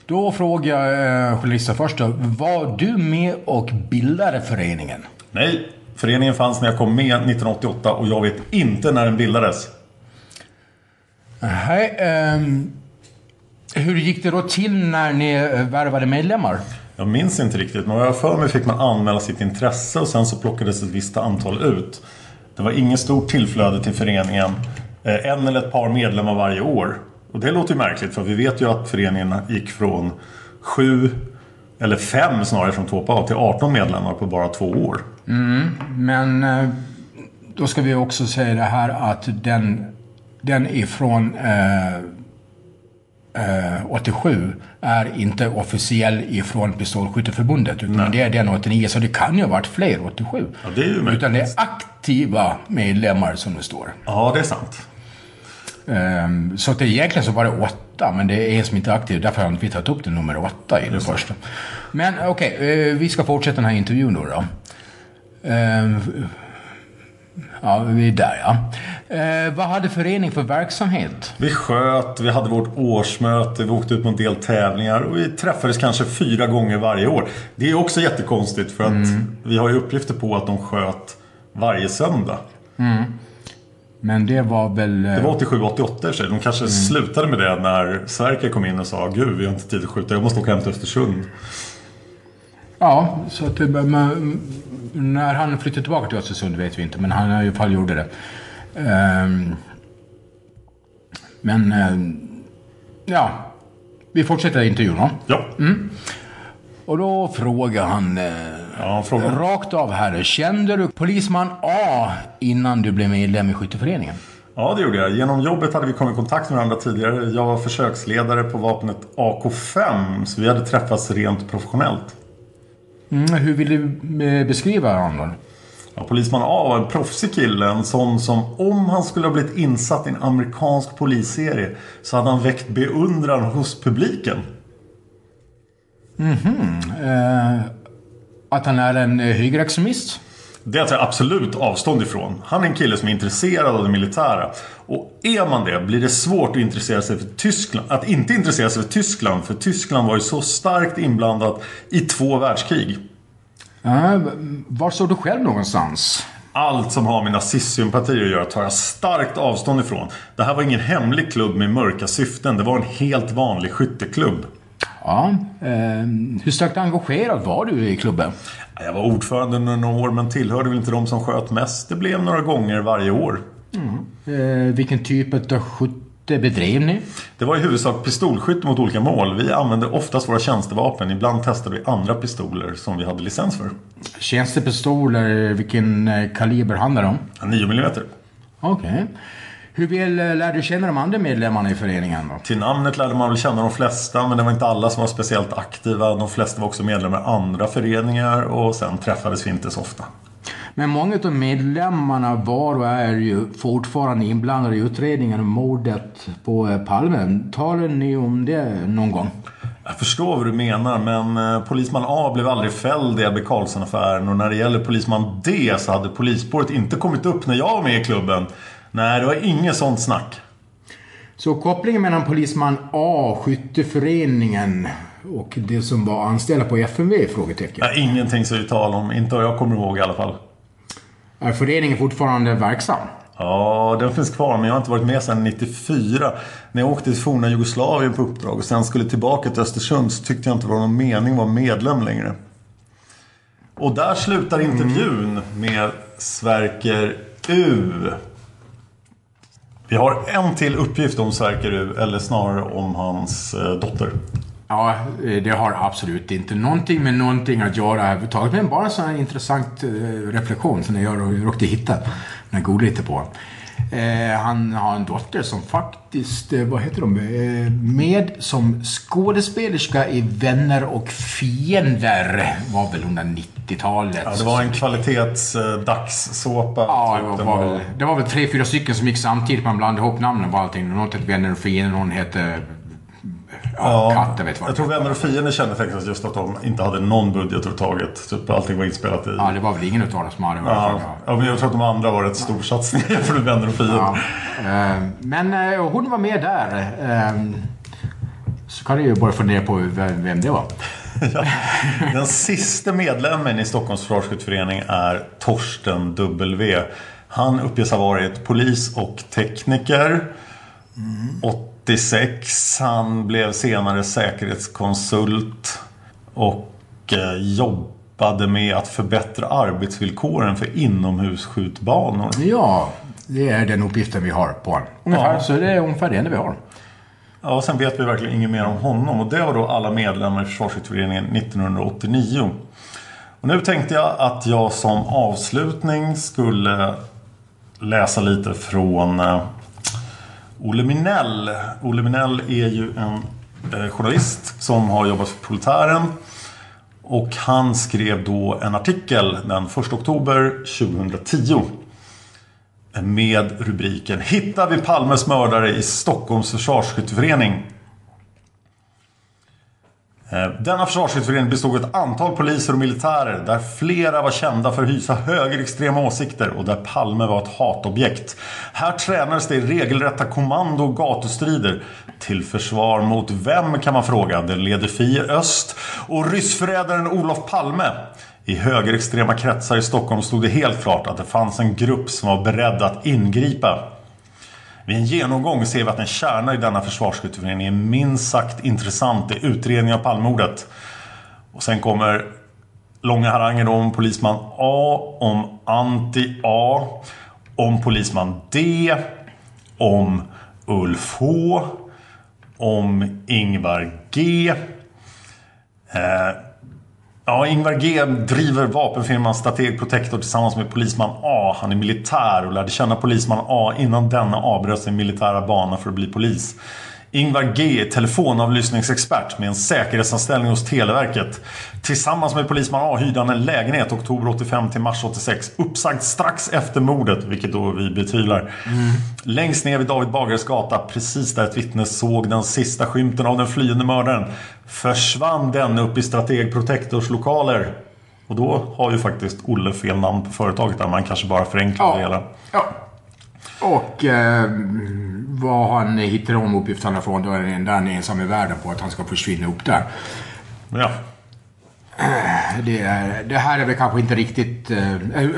Då frågar jag eh, journalisten först då. Var du med och bildade föreningen? Nej, föreningen fanns när jag kom med 1988 och jag vet inte när den bildades. Nej. ehm, hur gick det då till när ni eh, värvade medlemmar? Jag minns inte riktigt, men vad jag för mig fick man anmäla sitt intresse och sen så plockades ett visst antal ut. Det var inget stort tillflöde till föreningen. Eh, En eller ett par medlemmar varje år. Och det låter ju märkligt för vi vet ju att föreningen gick från sju, eller fem snarare från två till 18 medlemmar på bara två år. Men eh, då ska vi också säga det här att den, den ifrån eh, eh, 87 är inte officiell ifrån Pistolskytteförbundet. Utan det är den 89, så det kan ju ha varit fler 87. Ja, det. Utan det är aktiva medlemmar som det står. Ja, det är sant. Ehm, Så att det, egentligen så var det åtta, men det är en som inte är aktiv. Därför har vi tagit upp den nummer åtta i den Just det. första. Men okej, eh, vi ska fortsätta den här intervjun då. då. Ehm, Ja, vi är där ja. Eh, vad hade förening för verksamhet? Vi sköt, vi hade vårt årsmöte, vi åkte ut på en del tävlingar och vi träffades kanske fyra gånger varje år. Det är också jättekonstigt för att vi har ju uppgifter på att de sköt varje söndag. Men det var väl... eh, Det var 87-88 så de kanske slutade med det när Sverker kom in och sa Gud, vi har inte tid att skjuta, jag måste åka hem till Östersund. Ja, så att men, när han flyttade tillbaka till Östersund vet vi inte, men han i alla fall gjorde det. Ehm, men, ehm, ja. Vi fortsätter intervjun då. Ja. Och då frågar han eh, Ja, fråga. rakt av här. Kände du polisman A innan du blev medlem i skytteföreningen? Ja, det gjorde jag. Genom jobbet hade vi kommit i kontakt med varandra tidigare. Jag var försöksledare på vapnet AK5, så vi hade träffats rent professionellt. Mm, hur vill du eh, beskriva honom? Ja, polisman A var en proffsig kille, en sån som om han skulle ha blivit insatt i en amerikansk polisserie så hade han väckt beundran hos publiken. Eh, att han är en eh, högerextremist? Det tar jag absolut avstånd ifrån. Han är en kille som är intresserad av det militära. Och är man det blir det svårt att intressera sig för Tyskland. Att inte intressera sig för Tyskland. För Tyskland var ju så starkt inblandat i två världskrig. Ja, var står du själv någonstans? Allt som har med nazistsympatier att göra tar jag starkt avstånd ifrån. Det här var ingen hemlig klubb med mörka syften. Det var en helt vanlig skytteklubb. Ja, eh, hur starkt engagerad var du i klubben? Jag var ordförande under några år men tillhörde väl inte de som sköt mest. Det blev några gånger varje år. Eh, vilken typ av skytte bedrev ni? Det var i huvudsak pistolskytte mot olika mål. Vi använde oftast våra tjänstevapen. Ibland testade vi andra pistoler som vi hade licens för. Tjänstepistoler, vilken eh, kaliber handlar det om? 9 mm. Okej. Hur väl eh, lärde du känna de andra medlemmarna i föreningen då? Till namnet lärde man väl känna de flesta men det var inte alla som var speciellt aktiva. De flesta var också medlemmar i andra föreningar och sen träffades vi inte så ofta. Men många av medlemmarna var och är ju fortfarande inblandade i utredningen om mordet på eh, Palme. Talar ni om det någon gång? Jag förstår vad du menar men eh, polisman A blev aldrig fälld i Ebbe Carlsson-affären och när det gäller polisman D så hade polisspåret inte kommit upp när jag var med i klubben. Nej, det var inget sånt snack. Så kopplingen mellan polisman A, skytteföreningen och det som var anställda på FMV? Frågetecken. Nej, ingenting så vi talar om. Inte vad jag kommer ihåg i alla fall. Är föreningen fortfarande verksam? Ja, den finns kvar men jag har inte varit med sedan 94. När jag åkte till forna Jugoslavien på uppdrag och sen skulle tillbaka till Östersund så tyckte jag inte det var någon mening att vara medlem längre. Och där slutar intervjun med Sverker U. Vi har en till uppgift om Sverker U, eller snarare om hans eh, dotter. Ja, eh, det har absolut inte någonting med någonting att göra överhuvudtaget. Men bara en sån här intressant eh, reflektion som jag råkade hitta när jag googlade lite på. Eh, han har en dotter som faktiskt, eh, vad heter de, eh, med som skådespelerska i Vänner och Fiender var väl under 90-talet. Ja, det var en kvalitets dagssåpa. Ja, typ. det var, väl, det var väl tre, fyra stycken som gick samtidigt. Man blandade ihop namnen på allting. Någon hette Vänner och Fiender, någon hette... Ja, Katten vet vad Jag tror Vänner och Fiender kännetecknas just att de inte hade någon budget överhuvudtaget. Typ allting var inspelat i... Ja, det var väl ingen utav dem som hade. Ja, ja, men jag tror att de andra var rätt storsatsningar (laughs) med Vänner och Fiender. Ja. Eh, Men eh, hon var med där. Eh, Så kan du ju bara fundera på vem det var. (laughs) Ja. Den sista medlemmen i Stockholms försvarsskytteförening är Torsten W. Han uppges ha varit polis och tekniker. 86. Han blev senare säkerhetskonsult. Och eh, jobbade med att förbättra arbetsvillkoren för inomhusskjutbanor. Ja, det är den uppgiften vi har på honom. Ungefär, Ja. så det är ungefär det vi har. Ja, och sen vet vi verkligen inget mer om honom. Och det var då alla medlemmar i Försvarsskytteföreningen 1989. Och nu tänkte jag att jag som avslutning skulle läsa lite från eh, Olle Minell. Olle Minell är ju en eh, journalist som har jobbat för Proletären. Och han skrev då en artikel den 1 oktober 2010. Med rubriken Hittar vi Palmes mördare i Stockholms försvarsskytteförening. Eh, denna försvarsskytteförening bestod av ett antal poliser och militärer där flera var kända för att hysa högerextrema åsikter och där Palme var ett hatobjekt. Här tränades det i regelrätta kommando och gatustrider. Till försvar mot vem kan man fråga? Den leder Fi Öst och ryssförrädaren Olof Palme. I högerextrema kretsar i Stockholm stod det helt klart att det fanns en grupp som var beredd att ingripa. Vid en genomgång ser vi att en kärna i denna försvarsskytteförening är minst sagt intressant i utredningen av Palmemordet. Och sen kommer långa haranger om polisman A, om anti-A, om polisman D, om Ulf H, om Ingvar G. Eh, ja, Ingvar G driver vapenfirman Strateg Protector tillsammans med polisman A. Han är militär och lärde känna polisman A innan denna avbröt sin militära bana för att bli polis. Ingvar G telefonavlyssningsexpert med en säkerhetsanställning hos Televerket. Tillsammans med polisman A hyrde han en lägenhet oktober 85 till mars 86. Uppsagd strax efter mordet, vilket då vi betvivlar. Mm. Längst ner vid David Bagares gata, precis där ett vittne såg den sista skymten av den flyende mördaren, försvann den upp i Strateg Protectors lokaler. Och då har ju faktiskt Olle fel namn på företaget där. Man kanske bara förenklar ja. det hela. Ja. Och eh, vad han hittar de uppgifterna från, då är det enda han ensam i världen på att han ska försvinna upp där. Ja. Eh, det, är, det, här är väl kanske inte riktigt... Uh,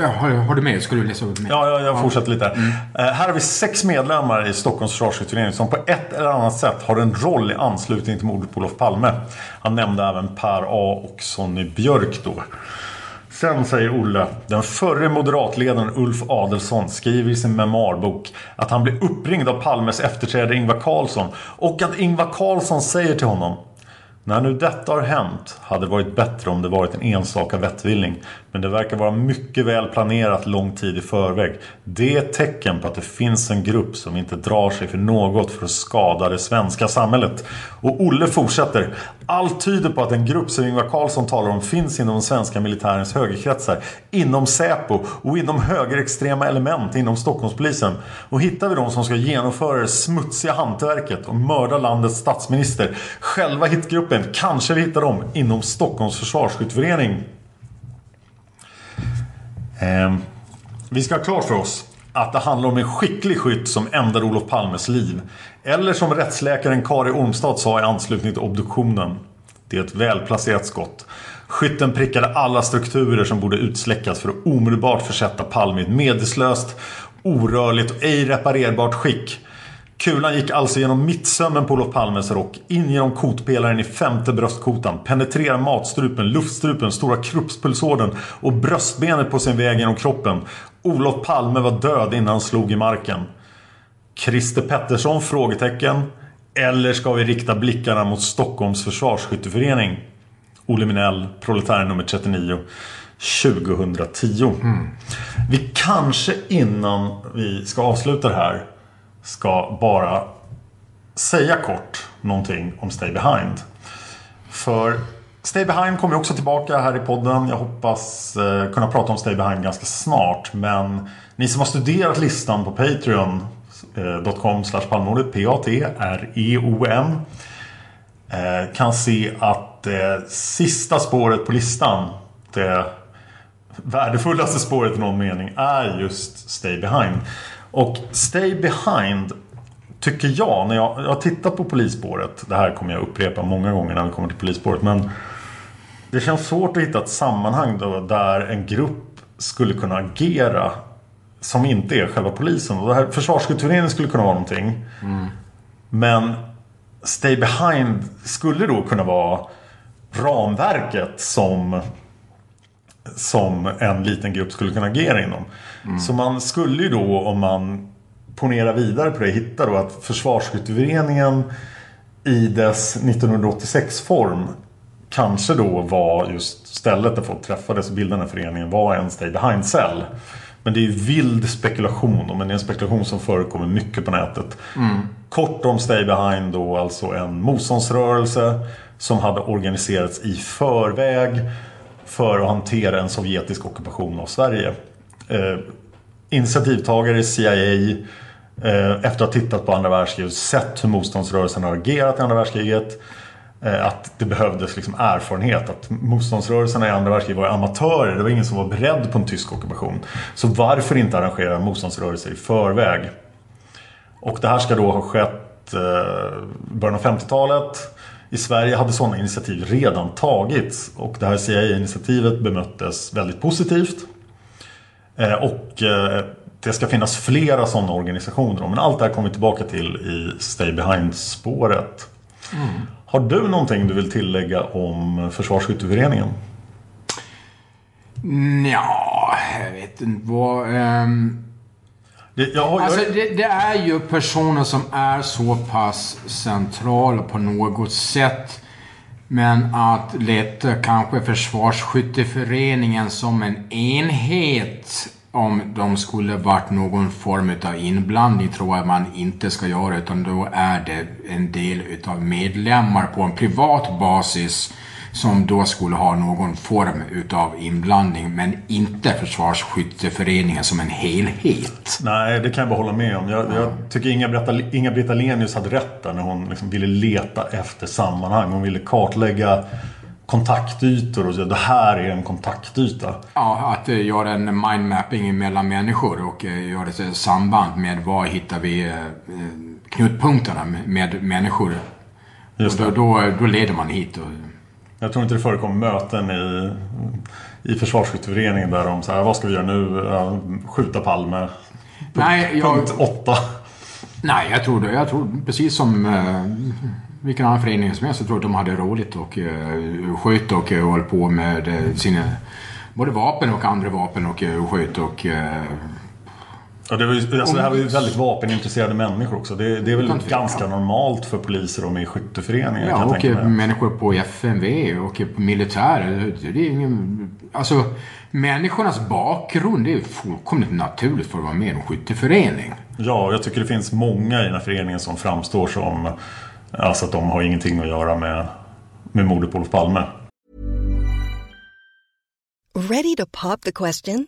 har, har, du med? Ska du läsa upp? Med? Ja, jag, jag fortsätter lite. Mm. Uh, här har vi sex medlemmar i Stockholms försvarsutredning som på ett eller annat sätt har en roll i anslutning till mordet på Olof Palme. Han nämnde även Per A och Sonny Björk då. Sen säger Olle, den förre moderatledaren Ulf Adelsson skriver i sin memoarbok att han blir uppringd av Palmes efterträdare Ingvar Carlsson och att Ingvar Carlsson säger till honom när nu detta har hänt hade det varit bättre om det varit en enstaka vettvilling. Men det verkar vara mycket väl planerat lång tid i förväg. Det är ett tecken på att det finns en grupp som inte drar sig för något för att skada det svenska samhället. Och Olle fortsätter. Allt tyder på att den grupp som Ingvar Carlsson talar om finns inom den svenska militärens högerkretsar. Inom Säpo och inom högerextrema element inom Stockholmspolisen. Och hittar vi de som ska genomföra det smutsiga hantverket och mörda landets statsminister. Själva hitgruppen kanske vi hittar dem inom Stockholms försvarsskytteförening. Eh, vi ska ha klart för oss att det handlar om en skicklig skytt som ändar Olof Palmes liv. Eller som rättsläkaren Kari Ormstad sa i anslutning till obduktionen. Det är ett välplacerat skott. Skytten prickade alla strukturer som borde utsläckas för att omedelbart försätta Palme i ett medelslöst, orörligt och ej reparerbart skick. Kulan gick alltså genom mittsömmen på Olof Palmes rock, in genom kotpelaren i femte bröstkotan, penetrerar matstrupen, luftstrupen, stora kroppspulsådern och bröstbenet på sin väg genom kroppen. Olof Palme var död innan han slog i marken. Christer Pettersson? Frågetecken. Eller ska vi rikta blickarna mot Stockholms försvarsskytteförening? Olle Minell, proletär nummer 39. 2010. Mm. Vi kanske innan vi ska avsluta det här ska bara säga kort någonting om Stay Behind. För Stay Behind kommer också tillbaka här i podden. Jag hoppas eh, kunna prata om Stay Behind ganska snart. Men ni som har studerat listan på Patreon.com eh, slash palmordet P-A-T-R-E-O-N eh, kan se att det sista spåret på listan det värdefullaste spåret i någon mening är just Stay Behind. Och Stay Behind tycker jag, när jag, jag har tittat på polisspåret. Det här kommer jag upprepa många gånger när vi kommer till polisspåret. Men det känns svårt att hitta ett sammanhang då, där en grupp skulle kunna agera som inte är själva polisen. Och det här Försvarskultureringen skulle kunna vara någonting. Mm. Men Stay Behind skulle då kunna vara ramverket som som en liten grupp skulle kunna agera inom. Mm. Så man skulle ju då om man ponerar vidare på det hitta då att Försvarsskytteföreningen i dess 1986 form kanske då var just stället där folk träffades och bildade den här föreningen var en Stay Behind-cell. Men det är vild spekulation men det är en spekulation som förekommer mycket på nätet. Mm. Kort om Stay Behind då alltså en motståndsrörelse som hade organiserats i förväg för att hantera en sovjetisk ockupation av Sverige. Eh, initiativtagare CIA eh, efter att ha tittat på andra världskriget sett hur motståndsrörelsen har agerat i andra världskriget eh, att det behövdes liksom erfarenhet. Att motståndsrörelserna i andra världskriget var amatörer. Det var ingen som var beredd på en tysk ockupation. Så varför inte arrangera motståndsrörelser i förväg? Och det här ska då ha skett eh, början av 50-talet. I Sverige hade sådana initiativ redan tagits och det här CIA-initiativet bemöttes väldigt positivt. Eh, och eh, det ska finnas flera sådana organisationer. Men allt det här kommer vi tillbaka till i Stay Behind-spåret. Mm. Har du någonting du vill tillägga om Försvarsskytteföreningen? Ja, jag vet inte vad... Um... Det, jag, Alltså, jag, det, det är ju personer som är så pass centrala på något sätt. Men att leta kanske Försvarsskytteföreningen som en enhet om de skulle varit någon form av inblandning tror jag man inte ska göra utan då är det en del utav medlemmar på en privat basis som då skulle ha någon form utav inblandning men inte Försvarsskytteföreningen som en helhet. nej, det kan jag bara hålla med om. Jag, jag tycker Inga-Britta Inga Lenius hade rätt där när hon liksom ville leta efter sammanhang. Hon ville kartlägga kontaktytor och säga det här är en kontaktyta. Ja, att eh, göra en mindmapping mellan människor och eh, göra ett samband med var hittar vi eh, eh, knutpunkterna med, människor. Just och då, då, då leder man hit. Och, Jag tror inte det förekommer möten i, i försvarsskytteföreningen där de säger vad ska vi göra nu? Skjuta Palme. nej, jag, Punkt åtta. nej, jag tror det. Jag tror precis som eh, vilken annan förening som helst. Jag tror att de hade roligt och eh, sköt och eh, höll på med eh, sina både vapen och andra vapen och eh, sköt och eh, Ja, det, var ju, alltså, det här var ju väldigt vapenintresserade människor också. Det, det är väl ganska normalt för poliser och med i skytteföreningar Ja, och människor på FMV och på militär. Det är ingen... Alltså, människornas bakgrund det är fullkomligt naturligt för att vara med i en skytteförening. Ja, jag tycker det finns många i den här föreningen som framstår som alltså att de har ingenting att göra med, med mordet på Olof Palme. Ready to pop the question?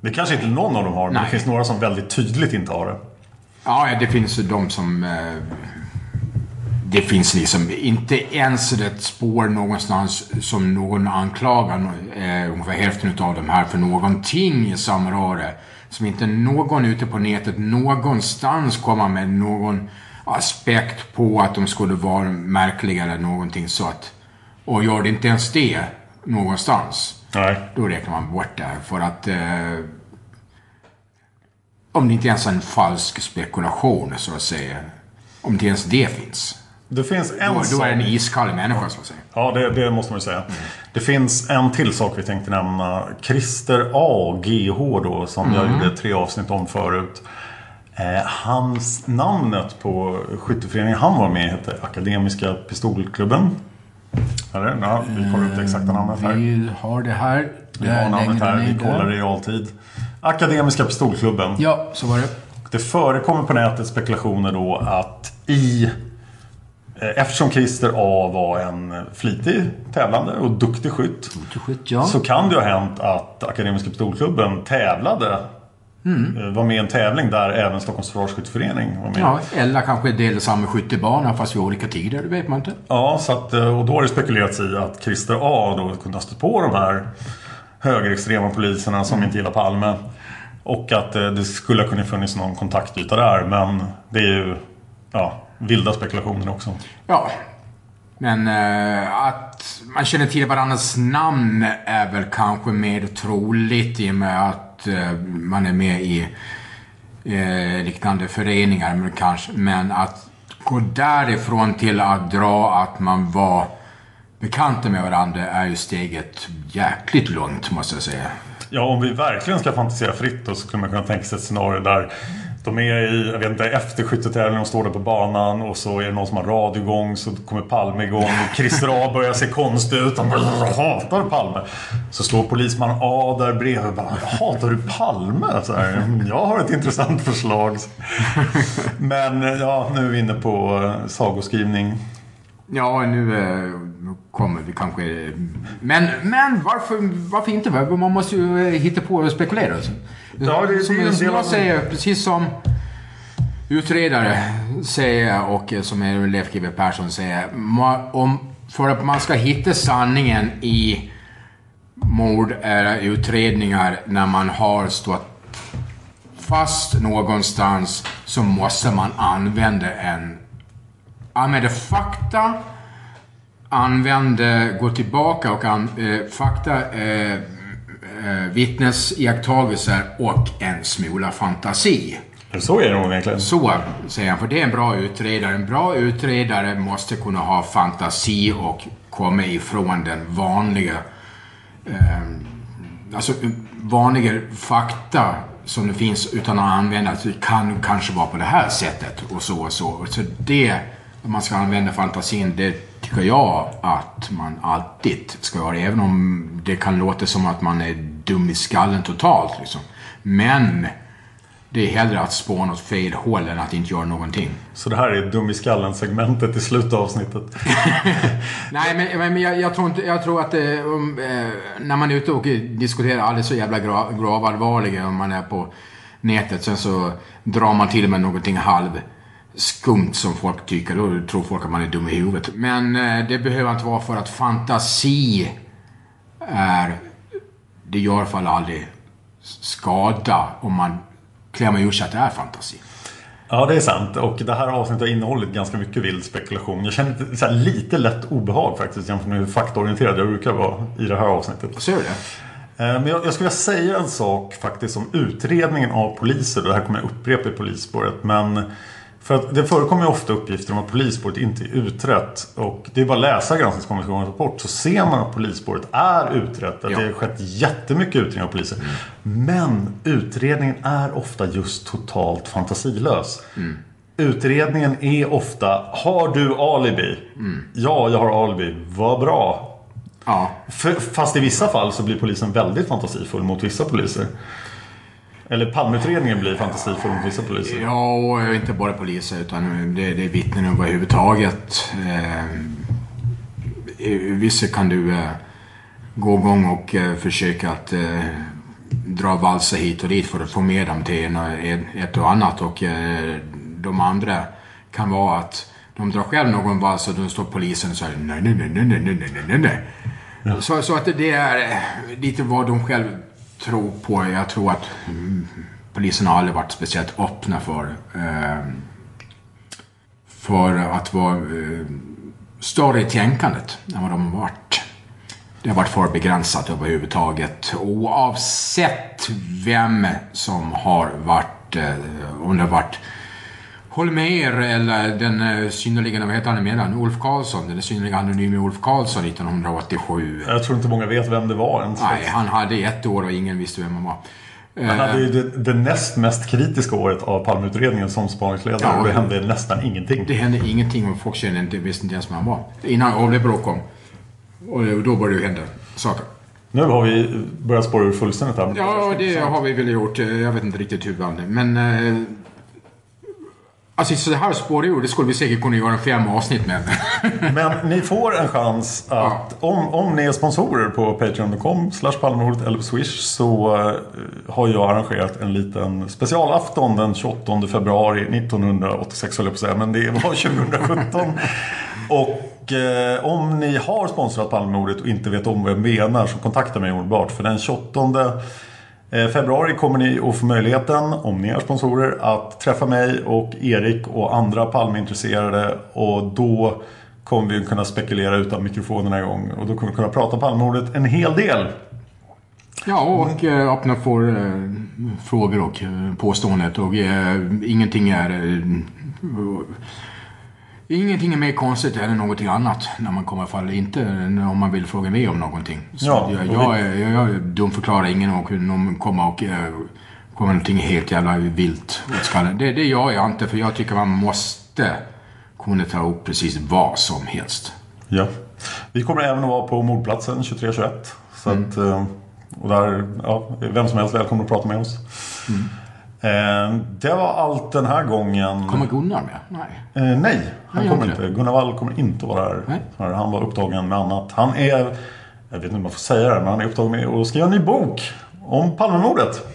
Det kanske inte någon av dem har, men Nej. det finns några som väldigt tydligt inte har det. Ja, det finns ju de som... Eh, det finns liksom inte ens ett spår någonstans som någon anklagar eh, ungefär hälften av de här för någonting i samröre. Som inte någon ute på nätet någonstans kommer med någon aspekt på att de skulle vara märkliga eller någonting så att... Och gör det inte ens det någonstans. Nej. Då räknar man bort det. För att... Eh, om det inte ens är en falsk spekulation, så att säga. Om inte ens det finns. Det finns en Då, då är det en iskall människa, så att säga. Ja, det, det måste man ju säga. Det finns en till sak vi tänkte nämna. Christer A. GH då, som jag gjorde tre avsnitt om förut. Eh, hans namnet på skytteföreningen han var med i hette Akademiska Pistolklubben. Eller? Ja, vi kollar upp det exakta namnet här. Vi har det här. Vi har namnet här, vi kollar ner. i realtid. Akademiska Pistolklubben. Ja, så var det. Det förekommer på nätet spekulationer då att i... eh, Eftersom Christer A var en flitig tävlande och duktig skytt. Skytt, ja. Så kan det ju ha hänt att Akademiska Pistolklubben tävlade. Eh, Var med i en tävling där även Stockholms Försvarsskytteförening var med. Ja, eller kanske delade samma skyttebana fast vid olika tider, det vet man inte. Ja, så att, eh, och då har det spekulerats i att Christer A då kunde ha stött på de här högerextrema poliserna som inte gillar Palme. Och att eh, det skulle ha kunnat funnits någon kontaktyta där. Men det är ju ja, vilda spekulationer också. Ja. Men eh, att man känner till varandras namn är väl kanske mer troligt i och med att Eh, man är med i eh, liknande föreningar. Men, kanske, men att gå därifrån till att dra att man var bekanta med varandra är ju steget jäkligt långt måste jag säga. Ja, om vi verkligen ska fantisera fritt då så skulle man kunna tänka sig ett scenario där de är i, jag vet inte, efter skyttetävlingen de står där på banan och så är det någon som har radio igång så kommer Palme igång och Christer A börjar se konstig ut. Han hatar Palme. Så står polisman A där bredvid och bara Hatar du Palme? Så här, mm, jag har ett intressant förslag. Men ja, nu är vi inne på eh, sagoskrivning. Ja, eh, nu kommer vi kanske... Eh, men, men varför, varför inte? Man måste ju hitta på och spekulera. Alltså. Ja, det, som, det är en som del jag av... säger, precis som utredare säger och som är Leif GW Persson säger. Om, för att man ska hitta sanningen i mordutredningar när man har stått fast någonstans så måste man använda en... Använda fakta, använda, gå tillbaka och an, eh, fakta, eh, eh, vittnesiakttagelser och en smula fantasi. Så är det nog egentligen. Så säger han, för det är en bra utredare. En bra utredare måste kunna ha fantasi och komma ifrån den vanliga, eh, alltså vanliga fakta som det finns utan att använda det kan kanske vara på det här sättet och så och så. Så det, om man ska använda fantasin, det tycker jag att man alltid ska göra. Även om det kan låta som att man är dum i skallen totalt. Liksom. Men det är hellre att spåna åt fel håll än att inte göra någonting. Så det här är dum i skallen-segmentet i slutet av avsnittet. (laughs) Nej, men, men jag, jag, tror inte, jag tror att eh, um, eh, när man är ute och diskuterar aldrig så jävla gra, gravallvarliga om man är på nätet. Sen så drar man till med någonting halv skumt som folk tycker. Då tror folk att man är dum i huvudet. Men eh, det behöver inte vara för att fantasi är... Det gör i alla fall aldrig skada om man klämmer ur sig att det är fantasi. Ja, det är sant. Och det här avsnittet har innehållit ganska mycket vild spekulation. Jag känner lite- lätt obehag faktiskt jämfört med hur faktaorienterad jag brukar vara i det här avsnittet. Ser du det? Eh, Men jag, jag skulle vilja säga en sak faktiskt om utredningen av poliser. Det här kommer jag upprepa i polisspåret. Men för att det förekommer ju ofta uppgifter om att polisspåret inte är utrett. Och det är bara att läsa Granskningskommissionens rapport så ser man att polisspåret är utrett. Att Ja. det har skett jättemycket utredning av poliser. Men utredningen är ofta just totalt fantasilös. Utredningen är ofta Har du alibi? Ja, jag har alibi. Vad bra. Ja. För, fast i vissa fall så blir polisen väldigt fantasifull mot vissa poliser. Eller Palmeutredningen blir fantasifull mot vissa poliser. Ja, och inte bara poliser utan det, det är vittnen överhuvudtaget. Eh, vissa kan du eh, gå igång och eh, försöka att eh, dra valsa hit och dit för att få med dem till en, ett och annat. Och eh, de andra kan vara att de drar själv någon vals och då står polisen och säger nej, nej, nej, nej, nej, nej, nej. Ja. Så, så att det är eh, lite vad de själva tro på. Jag tror att mm, polisen har aldrig varit speciellt öppna för, eh, för att vara eh, större i tänkandet än vad de har varit. Det har varit för begränsat överhuvudtaget. Oavsett vem som har varit, eh, om det har varit Holmér eller den eh, synnerligen, vad heter han emellan, Ulf Karlsson, den synnerligen anonyme Ulf Karlsson 1987. Jag tror inte många vet vem det var ens. Nej, han hade ett år och ingen visste vem han var. Han hade ju det, det näst mest kritiska året av Palmeutredningen som spaningsledare. Ja. och det hände nästan ingenting. Det hände ingenting och folk kände inte, visste inte ens vem han var. Innan Avlebrå kom. Och då började det hända saker. Nu har vi börjat spåra ur fullständigt här. Ja, det har vi väl gjort. Jag vet inte riktigt hur. Men... Alltså så här spårar ur, det skulle vi säkert kunna göra fem avsnitt med. (laughs) Men ni får en chans att om, om ni är sponsorer på Patreon.com slash Palmemordet eller på Swish så eh, har jag arrangerat en liten specialafton den 28 februari 1986 höll jag på att säga, men det var 2017. (laughs) och eh, om ni har sponsrat Palmemordet och inte vet om vad jag menar så kontakta mig omedelbart för den 28 Eh, februari kommer ni att få möjligheten, om ni är sponsorer, att träffa mig och Erik och andra Palmeintresserade. Och då kommer vi kunna spekulera utan mikrofonerna igång. Och då kommer vi kunna prata Palmemordet en hel del. Ja, och eh, öppna för eh, frågor och eh, påståendet. Och eh, ingenting är... Ingenting är mer konstigt än någonting annat när man kommer fall. Inte om man vill fråga mig om någonting. Så Ja, jag, jag, jag, jag dumförklarar ingen och någon kommer och eh, kommer någonting helt jävla vilt åt skallen. Det, det gör jag inte för jag tycker man måste kunna ta upp precis vad som helst. Ja. Vi kommer även att vara på mordplatsen 23-21. Så att, eh, och där, ja, vem som helst välkommen att prata med oss. Eh, Det var allt den här gången. Kommer Gunnar med? Nej. Eh, nej, han Nej, kommer inte inte. Gunnar Wall kommer inte vara här. Nej. Han var upptagen med annat. Han är, jag vet inte om jag får säga det men han är upptagen med att skriva en ny bok om Palmemordet.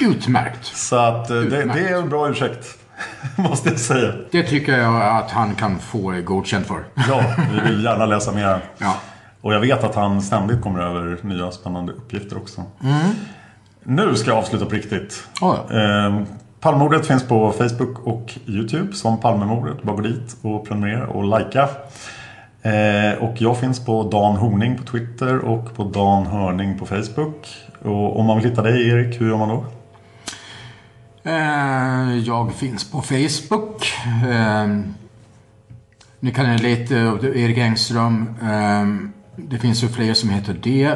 Utmärkt. Så att eh, det, Utmärkt. det är en bra ursäkt. (laughs) Måste jag säga. Det tycker jag att han kan få godkänt för. Ja, vi vill gärna läsa mer. Ja. Och jag vet att han ständigt kommer över nya spännande uppgifter också. Nu ska jag avsluta på riktigt. Oj. Eh, Palmemordet finns på Facebook och YouTube som Palmemordet. Bara gå dit och prenumerera och likea. Eh, och jag finns på Dan Horning på Twitter och på Dan Hörning på Facebook. Och om man vill hitta dig Erik, hur gör man då? Eh, Jag finns på Facebook. Eh, Ni kan leta upp Erik Engström. Eh, Det finns ju fler som heter det.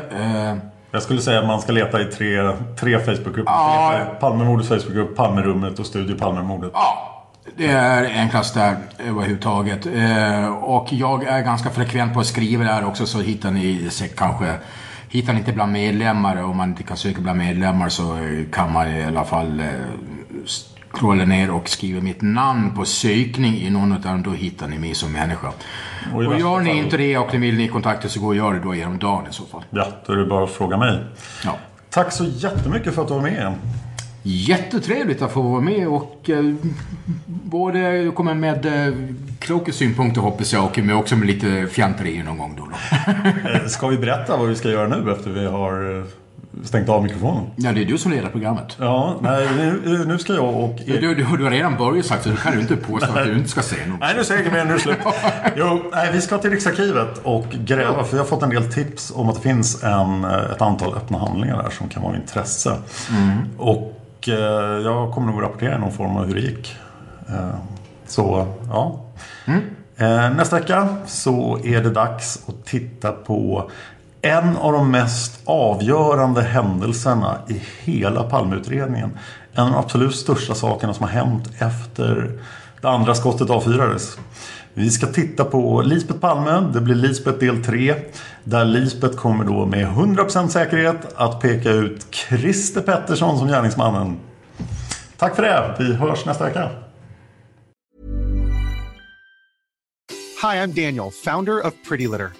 Jag skulle säga att man ska leta i tre, tre Facebookgrupper. Ja. Palmemordets Facebookgrupp, Palmerummet och Studio Palmemordet. Ja, det är enklast där överhuvudtaget. Eh, Och jag är ganska frekvent på att skriva där också så hittar ni kanske Hittar ni inte bland medlemmar, om man inte kan söka bland medlemmar så kan man i alla fall eh, scrolla ner och skriva mitt namn på sökning i någon av dem, då hittar ni mig som människa. Och Och gör ni fall- inte det och ni vill ni kontakta så gå och gör det då genom dagen i så fall. Ja, då är det bara att fråga mig. Ja. Tack så jättemycket för att du var med. Jättetrevligt att få vara med och eh, både komma med eh, kloka synpunkter hoppas jag och med också med lite fjanteri någon gång då. då. (laughs) Eh, Ska vi berätta vad vi ska göra nu efter vi har eh, stängt av mikrofonen? Ja, det är du som leder programmet. Ja, nej, nu, nu ska jag och... Du, du, du har redan börjat sagt så du kan ju inte påstå att du inte ska säga något. Nej, nu säger jag mer, nu är det slut. (laughs) Jo, nej, vi ska till Riksarkivet och gräva, för vi har fått en del tips om att det finns en, eh, ett antal öppna handlingar där som kan vara av intresse. Och eh, jag kommer nog att rapportera i någon form av hur det gick. Eh, så, ja. Eh, nästa vecka så är det dags att titta på en av de mest avgörande händelserna i hela Palmeutredningen. En av de absolut största sakerna som har hänt efter det andra skottet avfyrades. Vi ska titta på Lisbet Palme. Det blir Lisbet del 3. Där Lisbet kommer då med 100% säkerhet att peka ut Christer Pettersson som gärningsmannen. Tack för det. Vi hörs nästa vecka. Hi, I'm Daniel, founder of Pretty Litter.